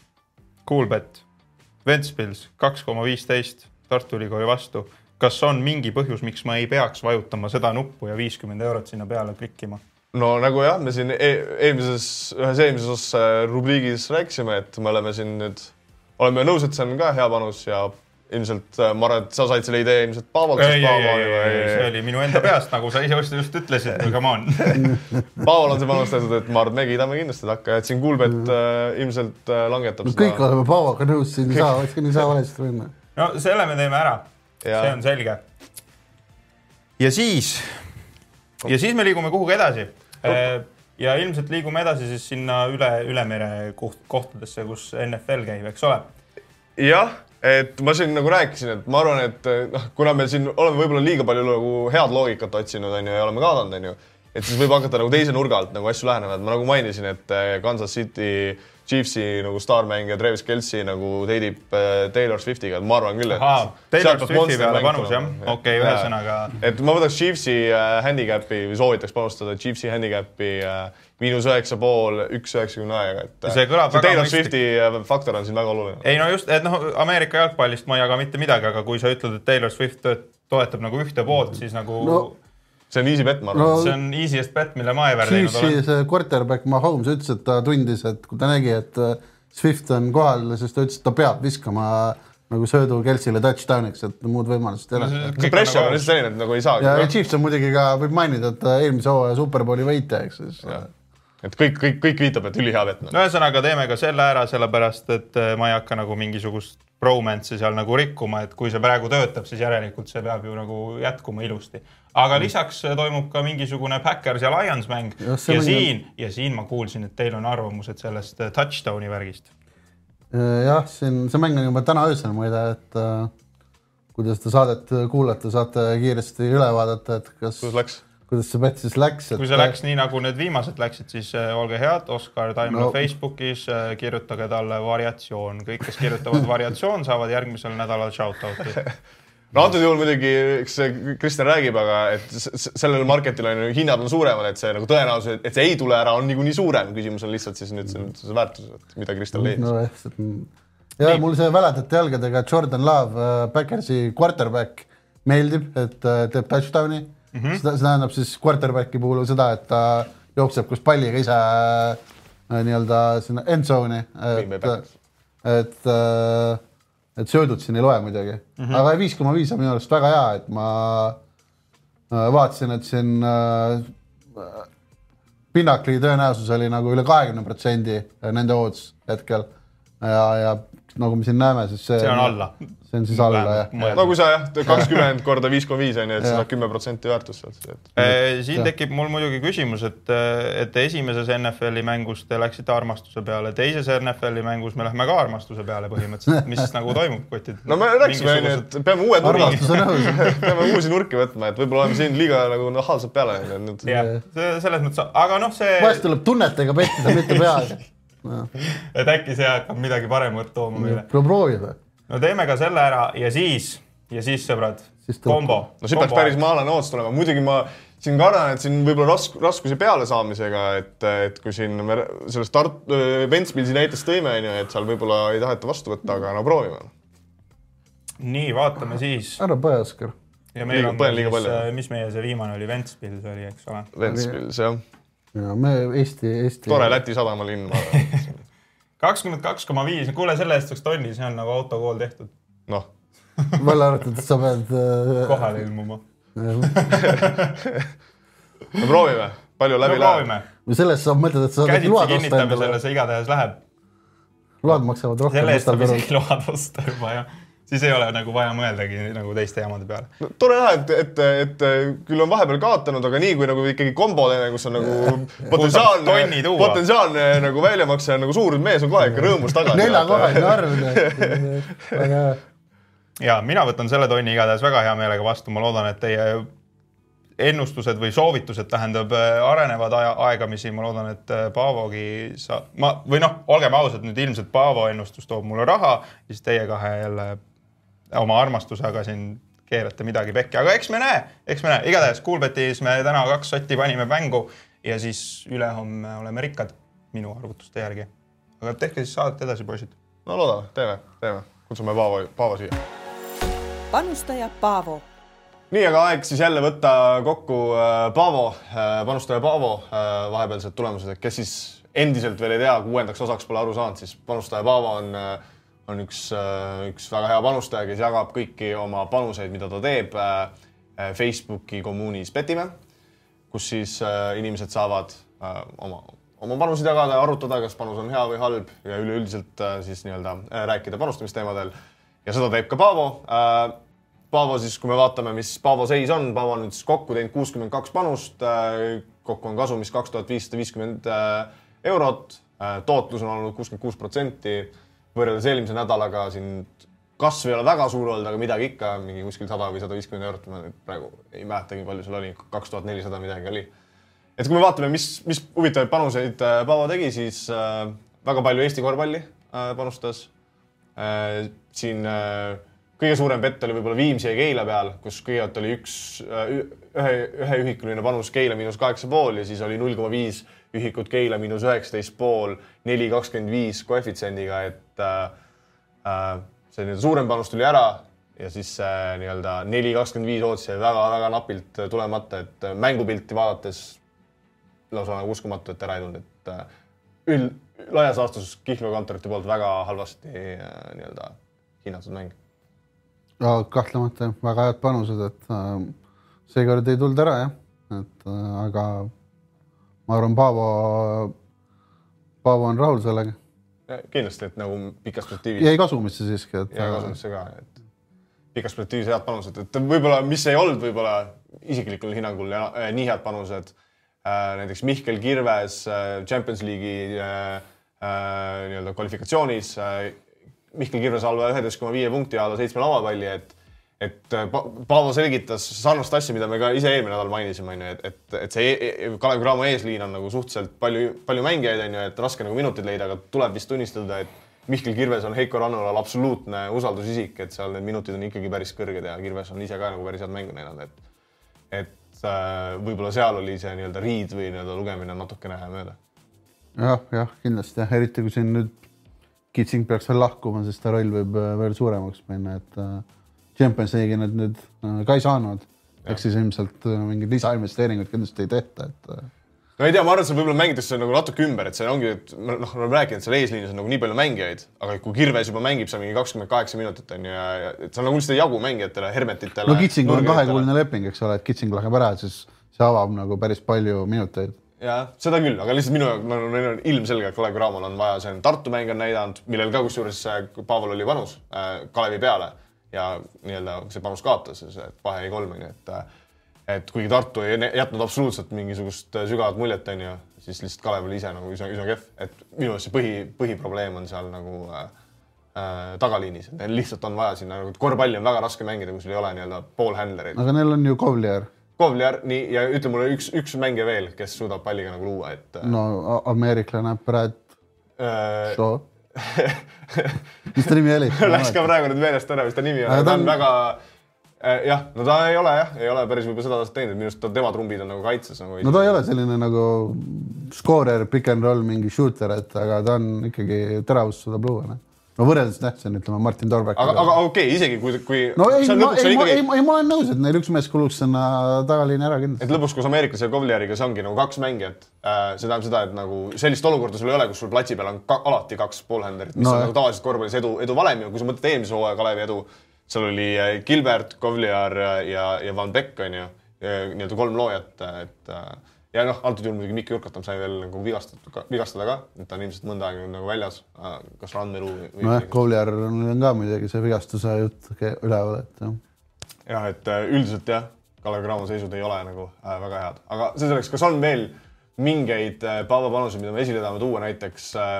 Coolbet, Ventspils kaks koma viisteist Tartu Ülikooli vastu. kas on mingi põhjus, miks ma ei peaks vajutama seda nuppu ja viiskümmend eurot sinna peale klikkima? no nagu jah, me siin e eelmises, ühes eelmises äh, rubriigis rääkisime, et me oleme siin nüüd, oleme nõus, et see on ka hea panus ja ilmselt äh, ma arvan, et sa said selle idee ilmselt Paavolt, ei, ei, Paavo ei, ei, see oli minu enda peast, nagu sa ise just ütlesid, [LAUGHS] come on. Paaval on see panustatud, et ma arvan, et me kiidame kindlasti takka, et siin Kuulbet äh, ilmselt äh, langetab no kõik oleme Paavoga nõus, siin ei saa, [LAUGHS] siin ei saa valesti minna. no selle me teeme ära, see on selge. ja siis, ja siis me liigume kuhugi edasi. ja ilmselt liigume edasi siis sinna üle, üle mere koht, kohtadesse, kus NFL käib, eks ole. jah, et ma siin nagu rääkisin, et ma arvan, et noh, kuna me siin oleme võib-olla liiga palju nagu head loogikat otsinud, onju, ja oleme kaadanud, onju, et siis võib hakata nagu teise nurga alt nagu asju lähenema, et ma nagu mainisin, et eh, Kansas City Chiefsi nagu staarmängija Travis Kelci nagu teidib eh, Taylor Swiftiga, et ma arvan küll, et ahaa, Taylor Swifti peale panus jah? okei, ühesõnaga et ma võtaks Chiefsi äh, handicapi või soovitaks panustada Chiefsi handicapi äh, miinus üheksa pool, üks üheksakümne aega, et äh, See kõlab väga Taylor mõistlik. Swifti äh, faktor on siin väga oluline. ei no just, et noh, Ameerika jalgpallist ma ei jaga mitte midagi, aga kui sa ütled, et Taylor Swift to- toetab nagu ühte poolt, siis nagu no, No- see on easy bet, ma arvan No- no.. see on easiest bet, mille ma ever teinud olen. see quarterback Mahomes ütles, et ta tundis, et kui ta nägi, et äh, Swift on kohal, siis ta ütles, et ta peab viskama nagu söödu Kelsile touchdown'iks, et muud võimalust ei ole. see pressure on lihtsalt selline, et nagu ei saagi ja no,. Chiefs on muidugi ka, võib mainida, et eelmise hooaja superbowli võitja, eks siis. Et kõik, kõik, kõik viitab, et ülihea bet. no ühesõnaga teeme ka selle ära, sellepärast et eh, ma ei hakka nagu mingisugust bromance'i seal nagu rikkuma, et kui see praegu töötab, siis järelikult see peab ju nagu jätkuma ilusti. aga lisaks eh, toimub ka mingisugune Backers ja Lions mäng ja, ja mäng on- siin ja siin ma kuulsin, et teil on arvamused sellest eh, touchdown'i värgist. jah, siin see mäng on juba täna öösel muide, et äh, kui te seda saadet kuulate, saate kiiresti üle vaadata, et kas, kuidas läks? Kuidas see bet siis läks, et kui see läks nii, nagu need viimased läksid, siis eh, olge head, Oskar Taimla No. Facebookis, kirjutage talle variatsioon, kõik, kes kirjutavad [LAUGHS] variatsioon, saavad järgmisel nädalal shout-out'i. [LAUGHS] no antud juhul muidugi, eks Kristjan räägib, aga et sellel marketil on ju hinnad on suuremad, et see nagu tõenäosus, et see ei tule ära, on niikuinii suurem. küsimus on lihtsalt siis nüüd see, see väärtus, et mida Kristjan leidis no.. ja Nii. mul see väledate jalgadega Jordan Love, Backersi quarterback meeldib, et äh, teeb touchdown'i mm. -hmm. seda, see tähendab siis quarterback'i puhul seda, et ta jookseb koos palliga ise äh, nii-öelda sinna end zone'i, Bay et Packers., et, et söödud siin ei loe muidugi mm, -hmm. aga viis koma viis on minu arust väga hea, et ma äh, vaatasin, et siin äh, Pinnacli tõenäosus oli nagu üle kahekümne protsendi nende odds hetkel ja, ja nagu me siin näeme, siis see, see on alla. see on siis alla jah. no kui sa jah, [LAUGHS] kakskümmend korda viis koma viis on ju, et sa saad kümme protsenti väärtust sealt. Eh, siin Jah. tekib mul muidugi küsimus, et, et esimeses NFL-i mängus te läksite armastuse peale, teises NFL-i mängus me lähme ka armastuse peale põhimõtteliselt, mis nagu toimub, kotid? no me rääkisime onju, et peame uued nurgad, armastus on õhus. [LAUGHS] peame uusi nurki võtma, et võib-olla oleme siin liiga nagu nahaalselt peale läinud. jah, selles mõttes, aga noh, see vahest tuleb tunnetega pettida, mitte peaga. [LAUGHS] et äkki see hakkab midagi paremat tooma meile. no proovida. no teeme ka selle ära ja siis, ja siis sõbrad kombo. no siit peaks päris maalane ootus tulema, muidugi ma siin kardan, et siin võib-olla rask-, raskusi pealesaamisega, et, et kui siin me sellest Tart-, Ventspilsi näitest tõime, onju, et seal võib-olla ei taheta vastu võtta, aga no proovime. nii, vaatame siis. ära põe, Oskar. ja meil Liiga- on põen siis palju., mis meie see viimane oli, Ventspils oli, eks ole. Ventspils, jah. Ja me Eesti, Eesti. tore Läti sadamalinn. [LAUGHS] kakskümmend kaks koma viis, kuule selle eest saaks tonni, see on nagu autokool tehtud, noh, välja arvatud, et sa pead äh,. kohale ilmuma. [LAUGHS] no proovime, palju no läbi läheb. proovime, või sellest saab mõtelda, et sa saad käsitsi load osta kinnitamisele endale. see igatahes läheb. load maksavad rohkem. selle eest saab isegi load osta juba jah. Siis ei ole nagu vaja mõeldagi nagu teiste jamade peale. no, tore näha, et, et, et küll on vahepeal kaotanud, aga nii kui nagu ikkagi kombo teeme, kus on nagu tonni potentsiaalne, potentsiaalne nagu väljamakse on nagu suur, mees on kohe ikka rõõmus tagasi. neljakohaline arv, väga hea. ja mina võtan selle tonni igatahes väga hea meelega vastu, ma loodan, et teie ennustused või soovitused tähendab äh, arenevad aja, aegamisi, ma loodan, et äh, Paavogi sa, ma või noh, olgem ausad, nüüd ilmselt Paavo ennustus toob mulle raha, siis teie kahe jälle oma armastusega siin keerate midagi pekki, aga eks me näe, eks me näe, igatahes Kuulbetis me täna kaks sotti panime mängu ja siis ülehomme oleme rikkad minu arvutuste järgi. aga tehke siis saadet edasi, poisid. no loodame, teeme, teeme, kutsume Paavo, Paavo siia. panustaja Paavo nii, aga aeg siis jälle võtta kokku äh, Paavo, panustaja Paavo äh, vahepealsed tulemused, et kes siis endiselt veel ei tea, kuuendaks osaks pole aru saanud, siis panustaja Paavo on, on üks, üks väga hea panustaja, kes jagab kõiki oma panuseid, mida ta teeb äh, Facebooki kommuunis Petime, kus siis äh, inimesed saavad äh, oma, oma panuseid jagada ja arutada, kas panus on hea või halb ja üleüldiselt äh, siis nii-öelda äh, rääkida panustamisteemadel. ja seda teeb ka Paavo äh, Paavo siis, kui me vaatame, mis Paavo seis on, Paavo on nüüd siis kokku teinud kuuskümmend kaks panust, kokku on kasumis kaks tuhat viissada viiskümmend eurot, tootlus on olnud kuuskümmend kuus protsenti, võrreldes eelmise nädalaga siin kasv ei ole väga suur olnud, aga midagi ikka, mingi kuskil sada või sada viiskümmend eurot, ma nüüd praegu ei mäletagi, palju seal oli, kaks tuhat nelisada midagi oli. et kui me vaatame, mis, mis huvitavaid panuseid äh, Paavo tegi, siis äh, väga palju Eesti korvpalli äh, panustas äh,. siin äh, kõige suurem pett oli võib-olla Viimsi ja Keila peal, kus kõigepealt oli üks, ühe, üheühikuline panus Keila miinus kaheksa pool ja siis oli null koma viis ühikut Keila miinus üheksateist pool, neli kakskümmend viis koefitsiendiga, et äh, äh, see nii-öelda suurem panus tuli ära ja siis äh, nii-öelda neli kakskümmend viis ootus jäi väga-väga napilt tulemata, et äh, mängupilti vaadates lausa nagu uskumatu, et ära ei tulnud, et äh, üld, laias laastus kihlveokontorite poolt väga halvasti äh, nii-öelda hinnatud mäng ja kahtlemata väga head panused, et äh, seekord ei tulnud ära jah, et äh, aga ma arvan, Paavo, Paavo on rahul sellega. Kindlasti, et nagu pikas perspektiivis jäi kasumisse siiski, et ja kasumisse ka, et pikas perspektiivis head panused, et võib-olla, mis ei olnud võib-olla isiklikul hinnangul ja, äh, nii head panused äh,, näiteks Mihkel Kirves äh, Champions League'i äh, äh, nii-öelda kvalifikatsioonis äh,. Mihkel Kirves alla üheteist koma viie punkti alla seitsme lavapalli, et et äh, Pa- Paavo selgitas sarnast asja, mida me ka ise eelmine nädal mainisime, onju, et, et, et see e e Kalev Cramo eesliin on nagu suhteliselt palju, palju mängijaid, onju, et raske nagu minuteid leida, aga tuleb vist tunnistada, et Mihkel Kirves on Heiko Rannulal absoluutne usaldusisik, et seal need minutid on ikkagi päris kõrged ja Kirves on ise ka nagu päris head mängu näidanud, et et äh, võib-olla seal oli see nii-öelda riid või nii-öelda lugemine natukene mööda. jah, jah, kindlasti jah, eriti kui siin nüüd Kitsing peaks veel lahkuma, siis ta roll võib äh, veel suuremaks minna, et äh, Champions League'i nad nüüd äh, ka ei saanud. eks siis ilmselt äh, mingeid lisainvesteeringuid kindlasti ei tehta, et äh, no ei tea, ma arvan, et see võib-olla mängitakse nagu natuke ümber, et see ongi, et me- noh, oleme rääkinud, et seal eesliinis on nagu nii palju mängijaid, aga kui Kirves juba mängib seal mingi kakskümmend kaheksa minutit on ju ja, ja et seal nagu lihtsalt ei jagu mängijatele, Hermetitele. no Kitsingul on kahekuuline leping, eks ole, et Kitsing läheb ära, siis see avab nagu päris palju minuteid. jah, seda küll, aga lihtsalt minu jaoks no, neil on ilmselgelt Kalev Cramol on vaja, see on Tartu mäng on näidanud, millel ka kusjuures Pavel oli panus äh, Kalevi peale ja nii-öelda see panus kaotas, see vahe jäi kolm onju, et et kuigi Tartu ei jätnud absoluutselt mingisugust sügavat muljet onju, siis lihtsalt Kalev oli ise nagu üsna, üsna kehv, et minu meelest see põhi, põhiprobleem on seal nagu äh, äh, tagaliinis, et neil lihtsalt on vaja sinna nagu korvpalli on väga raske mängida, kui sul ei ole nii-öelda poolhändlereid. aga neil on ju Kovlier, Kovliar, nii ja ütle mulle üks, üks mängija veel, kes suudab palliga nagu luua, et äh, no ameeriklane Brad äh, Show. Mis ta nimi oli? [LAUGHS] läks ka praegu nüüd meelest ära, mis ta nimi on, Aga ta on väga äh, jah, no ta ei ole jah, ei ole päris võib-olla seda aastat teinud, minu arust tema trumbid on nagu kaitses nagu no ta ei ole selline nagu skoorer, pick and roll, mingi shooter, et aga ta on ikkagi teravust suudab luua, noh. No võrreldes tähtsa on, ütleme Martin Torbek. aga, aga okei okay,, isegi kui, kui no ei, see ma, ei, ma, ei, ikkagi, ei, ma olen nõus, et neil üks mees kuluks sinna tagaliini ära kindlasti. et lõpuks koos Ameerikas ja Kovliariga see ongi nagu kaks mängijat äh, see tähendab seda, et nagu sellist olukorda sul ei ole, kus sul platsi peal on ka, alati kaks poolhänderit, mis No on jah. nagu tavaliselt korvpallis edu, edu valem ja kui sa mõtled eelmise hooaja Kalevi edu, seal oli äh, Gilbert, Kovliar ja, ja Van Beck on ju, nii-öelda kolm loojat, et äh, ja noh, antud juhul muidugi Mikk Jurkat on sai veel nagu vigastada, vigastada ka, et ta on ilmselt mõnda aega nagu väljas, kas Randmelu või nojah, Kovliar on ka muidugi see vigastuse jutt üleval, et jah. jah, et äh, üldiselt jah, Kalev Cramo seisud ei ole nagu äh, väga head, aga see selleks, kas on veel mingeid äh, Paavo panuseid, mida me esile tahame tuua näiteks äh,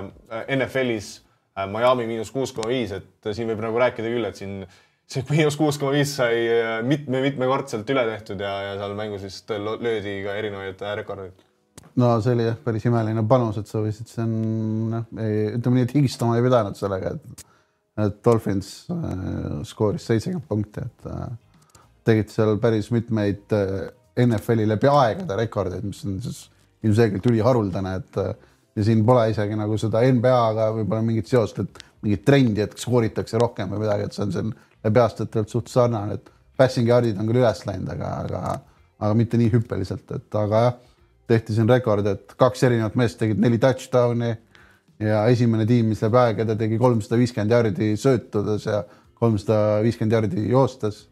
NFL-is äh, Miami miinus kuus koma viis, et äh, siin võib nagu rääkida küll, et siin see miinus kuus koma viis sai äh, mitme-mitmekordselt üle tehtud ja, ja seal mängus vist lö- löödi ka erinevaid äh, rekordeid. no see oli jah, päris imeline panus, et sa võisid siin noh, ütleme nii, et higistama ei pidanud sellega, et, et Dolphins äh, skooris seitsekümmend punkti, et äh, tegid seal päris mitmeid äh, NFL-i läbi aegade rekordeid, mis on siis ilmselgelt üliharuldane, et äh, ja siin pole isegi nagu seda NBA-ga võib-olla mingit seost, et mingit trendi, et skooritakse rohkem või midagi, et see on siin läbi olnud suht sarnane, et passing yard'id on küll üles läinud, aga, aga, aga mitte nii hüppeliselt, et aga jah, tehti siin rekord, et kaks erinevat meest tegid neli touchdown'i ja esimene tiim, mis läbi aegade tegi kolmsada viiskümmend jardi söötudes ja kolmsada viiskümmend jardi joostes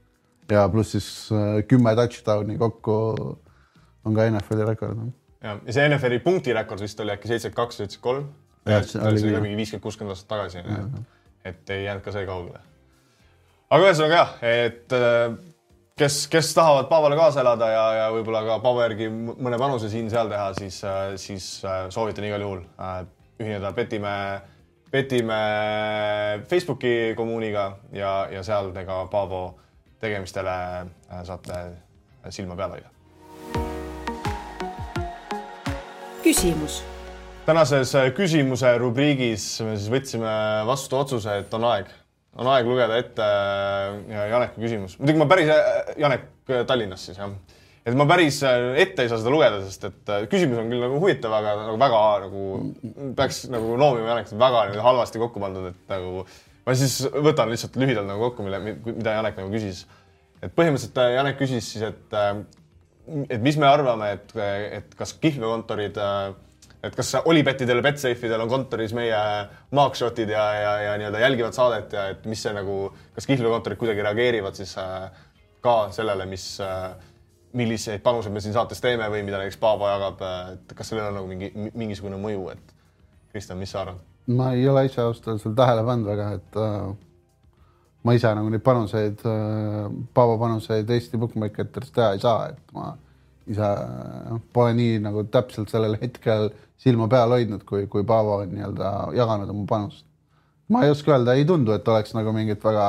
ja pluss siis äh, kümme touchdown'i kokku on ka NFL-i rekord. ja, ja see NFL-i punktirekord vist oli äkki seitsekümmend kaks, seitsekümmend kolm. See oli mingi viiskümmend, kuuskümmend aastat tagasi, et ei jäänud ka see kaugele. Aga ühesõnaga jah, et äh, kes, kes tahavad Paavale kaasa elada ja, ja võib-olla ka m- mõne panuse siin-seal teha, siis, siis äh, soovitan igal juhul äh, ühineda Petimäe, Petimäe Facebooki kommuuniga ja, ja seal te ka Paavo tegemistele äh, saate silma peal hoida. küsimus tänases äh, küsimuse rubriigis me siis võtsime vastu otsuse, et on aeg, on aeg lugeda ette äh, Janeki küsimus. muidugi ma päris, Janek äh, Tallinnas siis jah. et ma päris äh, ette ei saa seda lugeda, sest et äh, küsimus on küll nagu huvitav, aga nagu väga nagu peaks nagu noomima Janek, väga nagu halvasti kokku pandud, et nagu ma siis võtan lihtsalt lühidalt nagu kokku, mille, mida Janek nagu küsis. et põhimõtteliselt äh, Janek küsis siis, et äh, et mis me arvame, et, et kas kihlveokontorid, et kas Olipetidel ja Betsafe'idel on kontoris meie markshot'id ja, ja, ja nii-öelda jälgivad saadet ja et mis see nagu, kas kihlveokontorid kuidagi reageerivad siis äh, ka sellele, mis äh, milliseid panuseid me siin saates teeme või mida näiteks Paavo jagab, et kas sellel on nagu mingi, mingisugune mõju, et Kristjan, mis sa arvad? ma ei ole ise ausalt öeldes veel tähele pannud väga, et äh, ma ise nagu neid panuseid äh,, Paavo panuseid Eesti bookmakeritest teha ei saa, et ma ise äh, pole nii nagu täpselt sellel hetkel silma peal hoidnud, kui, kui Paavo on nii-öelda jaganud oma panust. ma ei oska öelda, ei tundu, et oleks nagu mingit väga,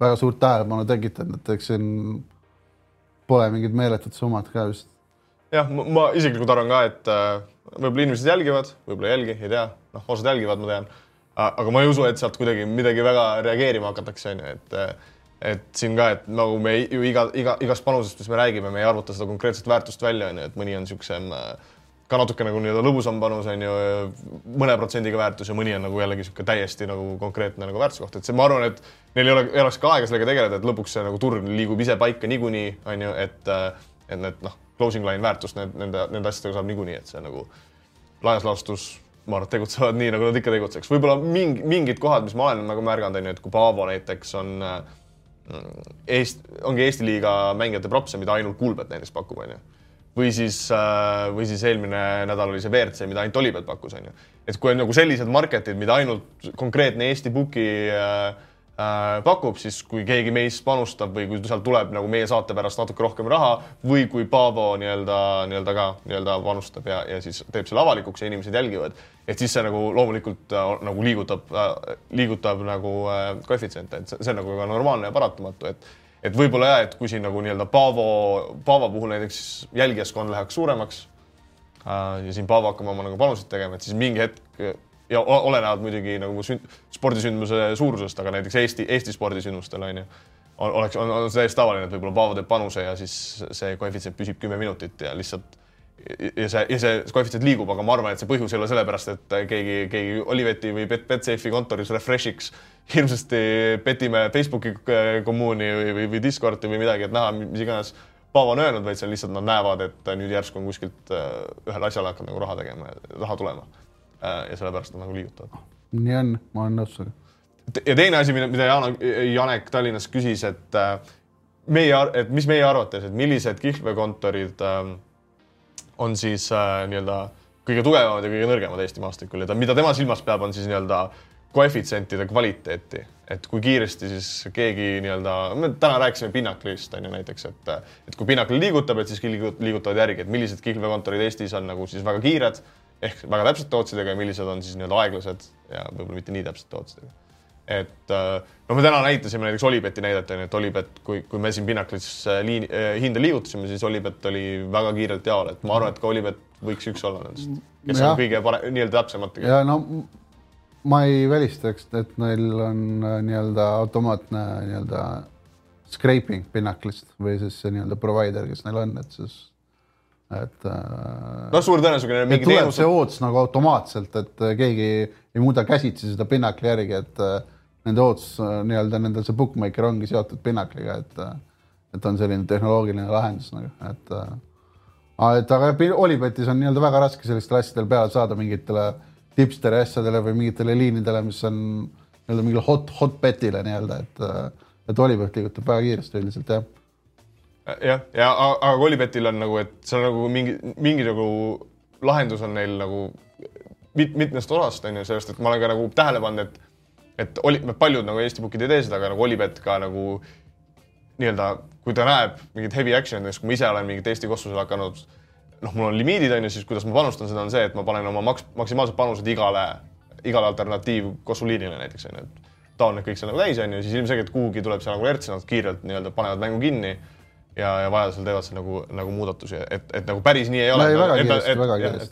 väga suurt tähelepanu tekitanud, et eks siin pole mingid meeletud summad ka vist. jah, ma isiklikult arvan ka, et äh, võib-olla inimesed jälgivad, võib-olla ei jälgi, ei tea, noh, osad jälgivad, ma tean. aga ma ei usu, et sealt kuidagi midagi väga reageerima hakatakse, onju, et et siin ka, et nagu me ju iga, iga, igast panusest, mis me räägime, me ei arvuta seda konkreetset väärtust välja, onju, et mõni on siuksem ka natuke nagu nii-öelda lõbusam panus on ju mõne protsendiga väärtus ja mõni on nagu jällegi sihuke täiesti nagu konkreetne nagu väärtuskoht, et see, ma arvan, et neil ei ole, ei oleks ka aega sellega tegeleda, et lõpuks see nagu turg liigub ise paika niikuinii, on ju, et, et need noh, closing line väärtust need, nende, nende asjadega saab niikuinii, et see nagu laias laastus ma arvan, et tegutsevad nii, nagu nad ikka tegutseks. võib-olla mingi, mingid kohad, mis ma olen nagu märganud, on ju, et kui Paavo näiteks on äh, Eesti, ongi Eesti liiga mängijate propse, mida ainult Kulbet näiteks pakub, on ju. Või siis, või siis eelmine nädal oli see WRC, mida ainult Olipet pakkus, on ju. et kui on nagu sellised market'id, mida ainult konkreetne Eesti Booki äh, äh, pakub, siis kui keegi meist panustab või kui sealt tuleb nagu meie saate pärast natuke rohkem raha või kui Paavo nii-öelda, nii-öelda ka nii-öelda panustab ja, ja siis teeb selle avalikuks ja inimesed jälgivad, et siis see nagu loomulikult äh, nagu liigutab äh,, liigutab nagu äh, koefitsiente, et see, see on nagu ka normaalne ja paratamatu, et et võib-olla jah, et kui siin nagu nii-öelda Paavo, Paavo puhul näiteks jälgijaskond läheks suuremaks äh, ja siin Paavo hakkab oma nagu panuseid tegema, et siis mingi hetk ja olenevalt muidugi nagu sünd, spordisündmuse suurusest, aga näiteks Eesti, Eesti spordisündmustel on ju, on, oleks, on, on täiesti tavaline, et võib-olla Paavo teeb panuse ja siis see koefitsient püsib kümme minutit ja lihtsalt ja see, ja see koefitsient liigub, aga ma arvan, et see põhjus ei ole sellepärast, et keegi, keegi Oliveti või Bet, Betsafe'i kontoris refresh'iks hirmsasti petime Facebooki äh, kommuuni või, või, või Discordi või midagi, et näha, mis iganes Paavo on öelnud, vaid see on lihtsalt nad näevad, et nüüd järsku on kuskilt äh, ühele asjale hakanud nagu raha tegema ja raha tulema. Äh, ja sellepärast nad nagu liigutavad. nii on, ma olen nõus sinuga. ja teine asi, mida, mida Jaan, Janek Tallinnas küsis, et meie, et mis meie arvates, et millised kihlveokontorid äh, on siis äh, nii-öelda kõige tugevamad ja kõige nõrgemad Eesti maastikul ja ta, mida tema silmas peab, on siis nii-öelda koefitsientide kvaliteeti, et kui kiiresti siis keegi nii-öelda, me täna rääkisime Pinnaklist on ju näiteks, et et kui Pinnakl liigutab, et siis liigutavad järgi, et millised kihlveokontorid Eestis on nagu siis väga kiired ehk väga täpsete tootsidega ja millised on siis nii-öelda aeglased ja võib-olla mitte nii täpsete tootsidega. Et no me täna näitasime näiteks Olibeti näidet on ju, et Olibet, kui, kui me siin Pinnaklis liini eh,, hinda liigutasime, siis Olibet oli väga kiirelt jaol, et ma arvan, et ka Olibet võiks üks olla nendest, kes ja. on kõige parem, nii-öelda täpsematega. ja no ma ei välistaks, et neil on nii-öelda automaatne nii-öelda scraping Pinnaklist või siis see nii-öelda provider, kes neil on, et siis et noh, suure tõenäosusega tuleb teenus... see ootus nagu automaatselt, et keegi ei muuda käsitsi seda Pinnakli järgi, et nende ootus nii-öelda nendel see bookmaker ongi seotud Pinnakliga, et et on selline tehnoloogiline lahendus nagu, et et aga Olipetis on nii-öelda väga raske sellistele asjadele peale saada mingitele tipsteri asjadele või mingitele liinidele, mis on nii-öelda mingile hot, hotbet'ile nii-öelda, et et Olipet liigutab väga kiiresti üldiselt jah. Jah, ja aga Olipetil on nagu, et seal nagu mingi, mingi nagu lahendus on neil nagu mit, mitmest osast on ju, sellest, et ma olen ka nagu tähele pannud, et et oli, paljud nagu Eesti book'id ei tee seda, aga nagu Olipet ka nagu nii-öelda, kui ta näeb mingit heavy action'it, näiteks kui ma ise olen mingit Eesti kossusel hakanud, noh, mul on limiidid on ju, siis kuidas ma panustan seda, on see, et ma panen oma maks-, maksimaalsed panused igale, igale alternatiivkossuliinile näiteks on ju, et taon need kõik seal nagu täis on ju, siis ilmselgelt kuhugi tuleb seal nagu lärts, nad kiirelt nii-öelda panevad mängu kinni ja, ja vajadusel teevad seal nagu, nagu muudatusi, et, et nagu päris nii ei ole.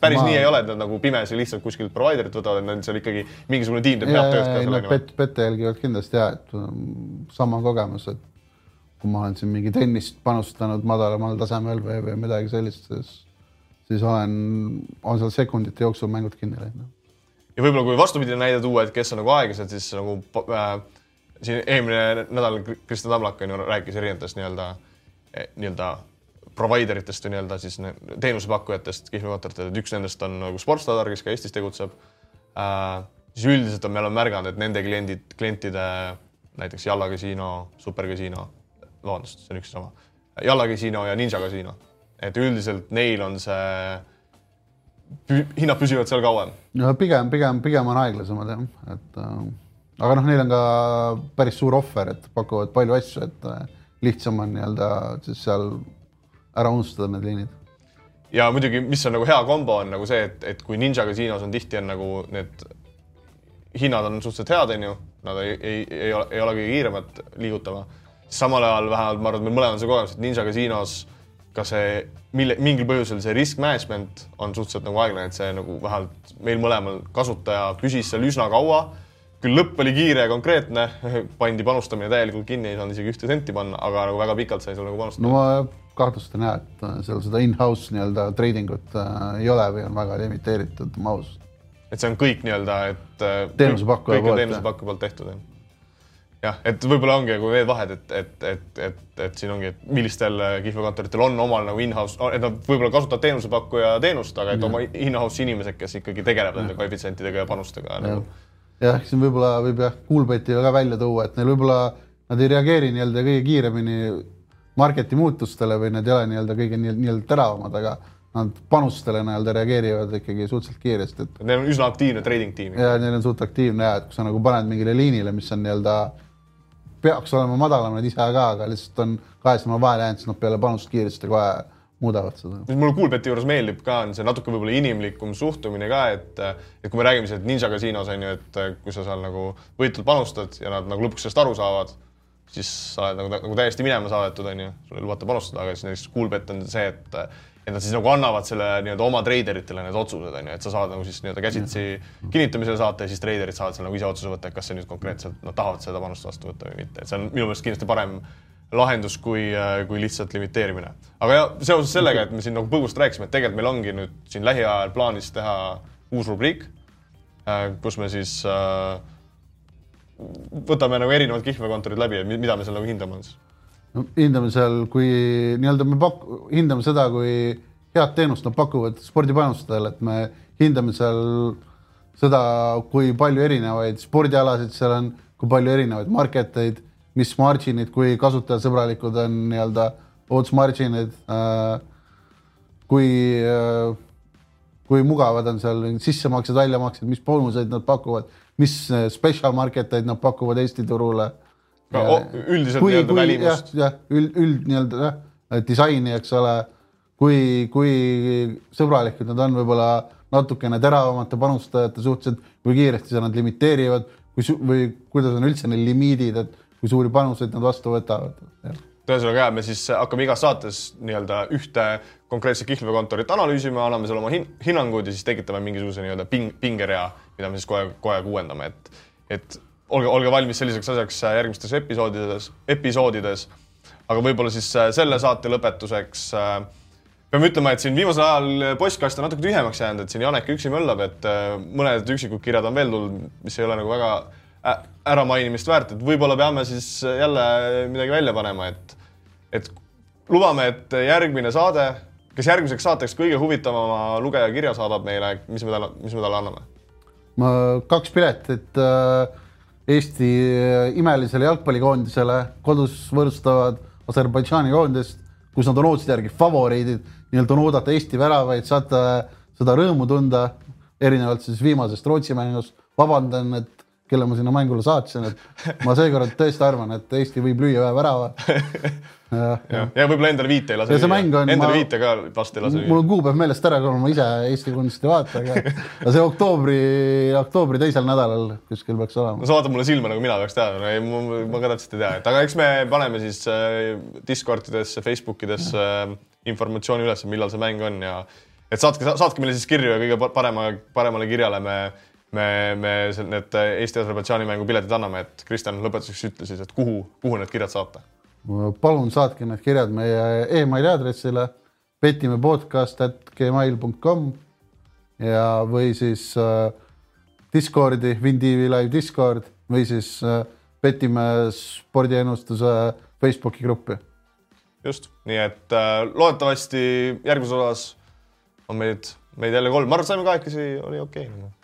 päris ma... nii ei ole, et nad nagu pimesi lihtsalt kuskilt provider'it võtavad, et neil seal ikkagi mingisugune tiim teeb head tööd ka seal. Nad pet-, pette jälgivad kindlasti ja, et um, sama kogemus, et kui ma olen siin mingi tennist panustanud madalamal tasemel või, või midagi sellist, siis, siis olen, on seal sekundite jooksul mängud kinni läinud. ja võib-olla kui vastupidine näide tuua, et kes on nagu aeglased, siis nagu äh, siin eelmine nädal Kristjan Tablak on ju rääkis erinevatest nii-öelda äh, nii-öelda provider itest või nii-öelda siis teenusepakkujatest kihlveokontoritel, et üks nendest on nagu Sportstadar, kes ka Eestis tegutseb äh,. siis üldiselt on, me oleme märganud, et nende kliendid, klientide näiteks Jalla Casino, Super Casino, vabandust, see on üks sama, Jalla Casino ja Ninja Casino, et üldiselt neil on see hinnad püsivad seal kauem. no pigem, pigem, pigem on aeglasemad jah, et äh, aga noh, neil on ka päris suur ohver, et pakuvad palju asju, et äh, lihtsam on nii-öelda siis seal ära unustada need liinid. ja muidugi, mis on nagu hea kombo, on nagu see, et, et kui Ninja Casinos on tihti on nagu need hinnad on suhteliselt head, on ju, nad ei, ei, ei ole, ei ole kõige kiiremad liigutama. samal ajal vähemalt ma arvan, et meil mõlemal on see kogemus, et Ninja Casinos ka see, mille, mingil põhjusel see risk management on suhteliselt nagu aeglane, et see nagu vähemalt meil mõlemal kasutaja püsis seal üsna kaua küll lõpp oli kiire ja konkreetne, [LAUGHS] pandi panustamine täielikult kinni, ei saanud isegi ühte senti panna, aga nagu väga pikalt sai seal nagu panustada. no ma kahtlustan jah, et äh, seal seda in-house nii-öelda trading ut äh, ei ole või on väga limiteeritud mahus. et see on kõik nii-öelda, et äh, teenusepakkuja poolt, teenusepakkuja poolt tehtud, jah. jah, et võib-olla ongi nagu need vahed, et, et, et, et, et siin ongi, et millistel äh, kihlveokontoritel on omal nagu in-house, et nad võib-olla kasutavad teenusepakkuja teenust, aga et ja. oma in-house inimesed, kes ikkagi tegelevad nende koefitsientidega ja panustega ja. nagu jah, siin võib-olla võib jah, Coolbeti ka välja tuua, et neil võib-olla nad ei reageeri nii-öelda kõige kiiremini marketi muutustele või nad ei ole nii-öelda kõige nii-öelda teravamad, aga nad panustele nii-öelda reageerivad ikkagi suhteliselt kiiresti, et. Neil on üsna aktiivne trading tiim. ja neil on suht aktiivne ja, et kui sa nagu paned mingile liinile, mis on nii-öelda, peaks olema madalam, nad ise ka, aga lihtsalt on kahe silma vahele jäänud, siis nad peale panust kiiresti kohe muudavad seda. mis mulle Coolbeti juures meeldib ka, on see natuke võib-olla inimlikum suhtumine ka, et et kui me räägime sealt Ninja Casinos on ju, et kui sa seal nagu võitult panustad ja nad nagu lõpuks sellest aru saavad, siis sa oled nagu, nagu täiesti minema saadetud, on ju, sulle ei lubata panustada, aga siis näiteks Coolbet on see, et et nad siis nagu annavad selle nii-öelda oma treideritele need otsused on ju, et sa saad nagu siis nii-öelda käsitsi kinnitamisele saata ja siis treiderid saavad seal nagu ise otsuse võtta, et kas see nüüd konkreetselt nad tahavad seda panust vastu võtta või mitte, et see on minu meelest kindlasti parem lahendus kui, kui lihtsalt limiteerimine. aga ja seoses sellega, et me siin nagu põgusalt rääkisime, et tegelikult meil ongi nüüd siin lähiajal plaanis teha uus rubriik, kus me siis äh, võtame nagu erinevad kihlveokontorid läbi ja mida me seal nagu hindame siis no hindame seal, kui nii-öelda me pak-, hindame seda, kui head teenust nad pakuvad spordipanustajale, et me hindame seal seda, kui palju erinevaid spordialasid seal on, kui palju erinevaid market eid, mis margin'id, kui kasutajasõbralikud on nii-öelda odds margin'id äh,, kui äh, kui mugavad on seal sissemaksed, väljamaksed, mis boonuseid nad pakuvad, mis special market eid nad pakuvad Eesti turule üldiselt nii-öelda välimust. jah, üld, üld nii-öelda jah, disaini, eks ole, kui, kui sõbralikud nad on võib-olla natukene teravamate panustajate suhtes, et kui kiiresti nad limiteerivad, kui või kuidas on üldse neil limiidid, et kui suuri panuseid nad vastu võtavad. ühesõnaga jah, me siis hakkame igas saates nii-öelda ühte konkreetset kihlveokontorit analüüsima, anname seal oma hin hinnangud ja siis tekitame mingisuguse nii-öelda ping, pingerea, mida me siis kogu aeg, kogu aeg uuendame, et, et olge, olge valmis selliseks asjaks äh, järgmistes episoodides, episoodides. aga võib-olla siis äh, selle saate lõpetuseks äh, peame ütlema, et siin viimasel ajal postkast on natuke tühjemaks jäänud, et siin Janek üksi möllab, et mõned üksikud kirjad on veel tulnud, mis ei ole nagu väga äramainimist väärt, et võib-olla peame siis jälle midagi välja panema, et, et lubame, et järgmine saade, kes järgmiseks saateks kõige huvitavama lugeja kirja saadab meile, mis me talle, mis me talle anname? ma kaks piletit äh Eesti äh, imelisele jalgpallikoondisele kodus võõrustavad Aserbaidžaani koondist, kus nad on ootuste järgi favoriidid, nii-öelda on oodata Eesti väravaid, saate seda rõõmu tunda, erinevalt siis viimasest Rootsi mängust. vabandan, et kelle ma sinna mängule saatsin, et ma seekord tõesti arvan, et Eesti võib lüüa ühe värava [LAUGHS] ja, ja, ja võib-olla endale viite ei lase lüüa. endale ma, viite ka vast ei lase lüüa. mul on kuupäev meelest ära, kuna ma ise Eesti kunsti ei vaata, aga, aga see oktoobri, oktoobri teisel nädalal kuskil peaks olema. no sa vaatad mulle silma, nagu mina peaks teadma, ei ma, ma ka täpselt ei tea, et aga eks me paneme siis äh, Discordidesse, Facebookidesse äh, informatsiooni üles, millal see mäng on ja et saatke, saatke meile siis kirju ja kõige parema, paremale kirjale me me, me need Eesti-Aserbaidžaani mängu piletid anname, et Kristjan lõpetuseks ütle siis, et kuhu, kuhu need kirjad saata? Palun saatke need kirjad meie emaili aadressile petimepodcast.gmail.com ja, või siis äh, Discordi, Vindivi live Discord või siis äh, petime spordiennustuse Facebooki gruppi. just, nii et äh, loodetavasti järgmises osas on meid, meid jälle kolm, ma arvan, saime kahekesi, oli okei. okay..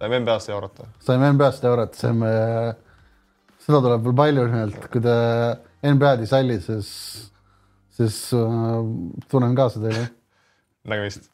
Saime NBA-st jaurata. saime NBA-st jaurata, saime, seda tuleb veel palju nii-öelda, kui te NBA-d ei salli, siis, siis äh, tunnen kaasa teile. nägemist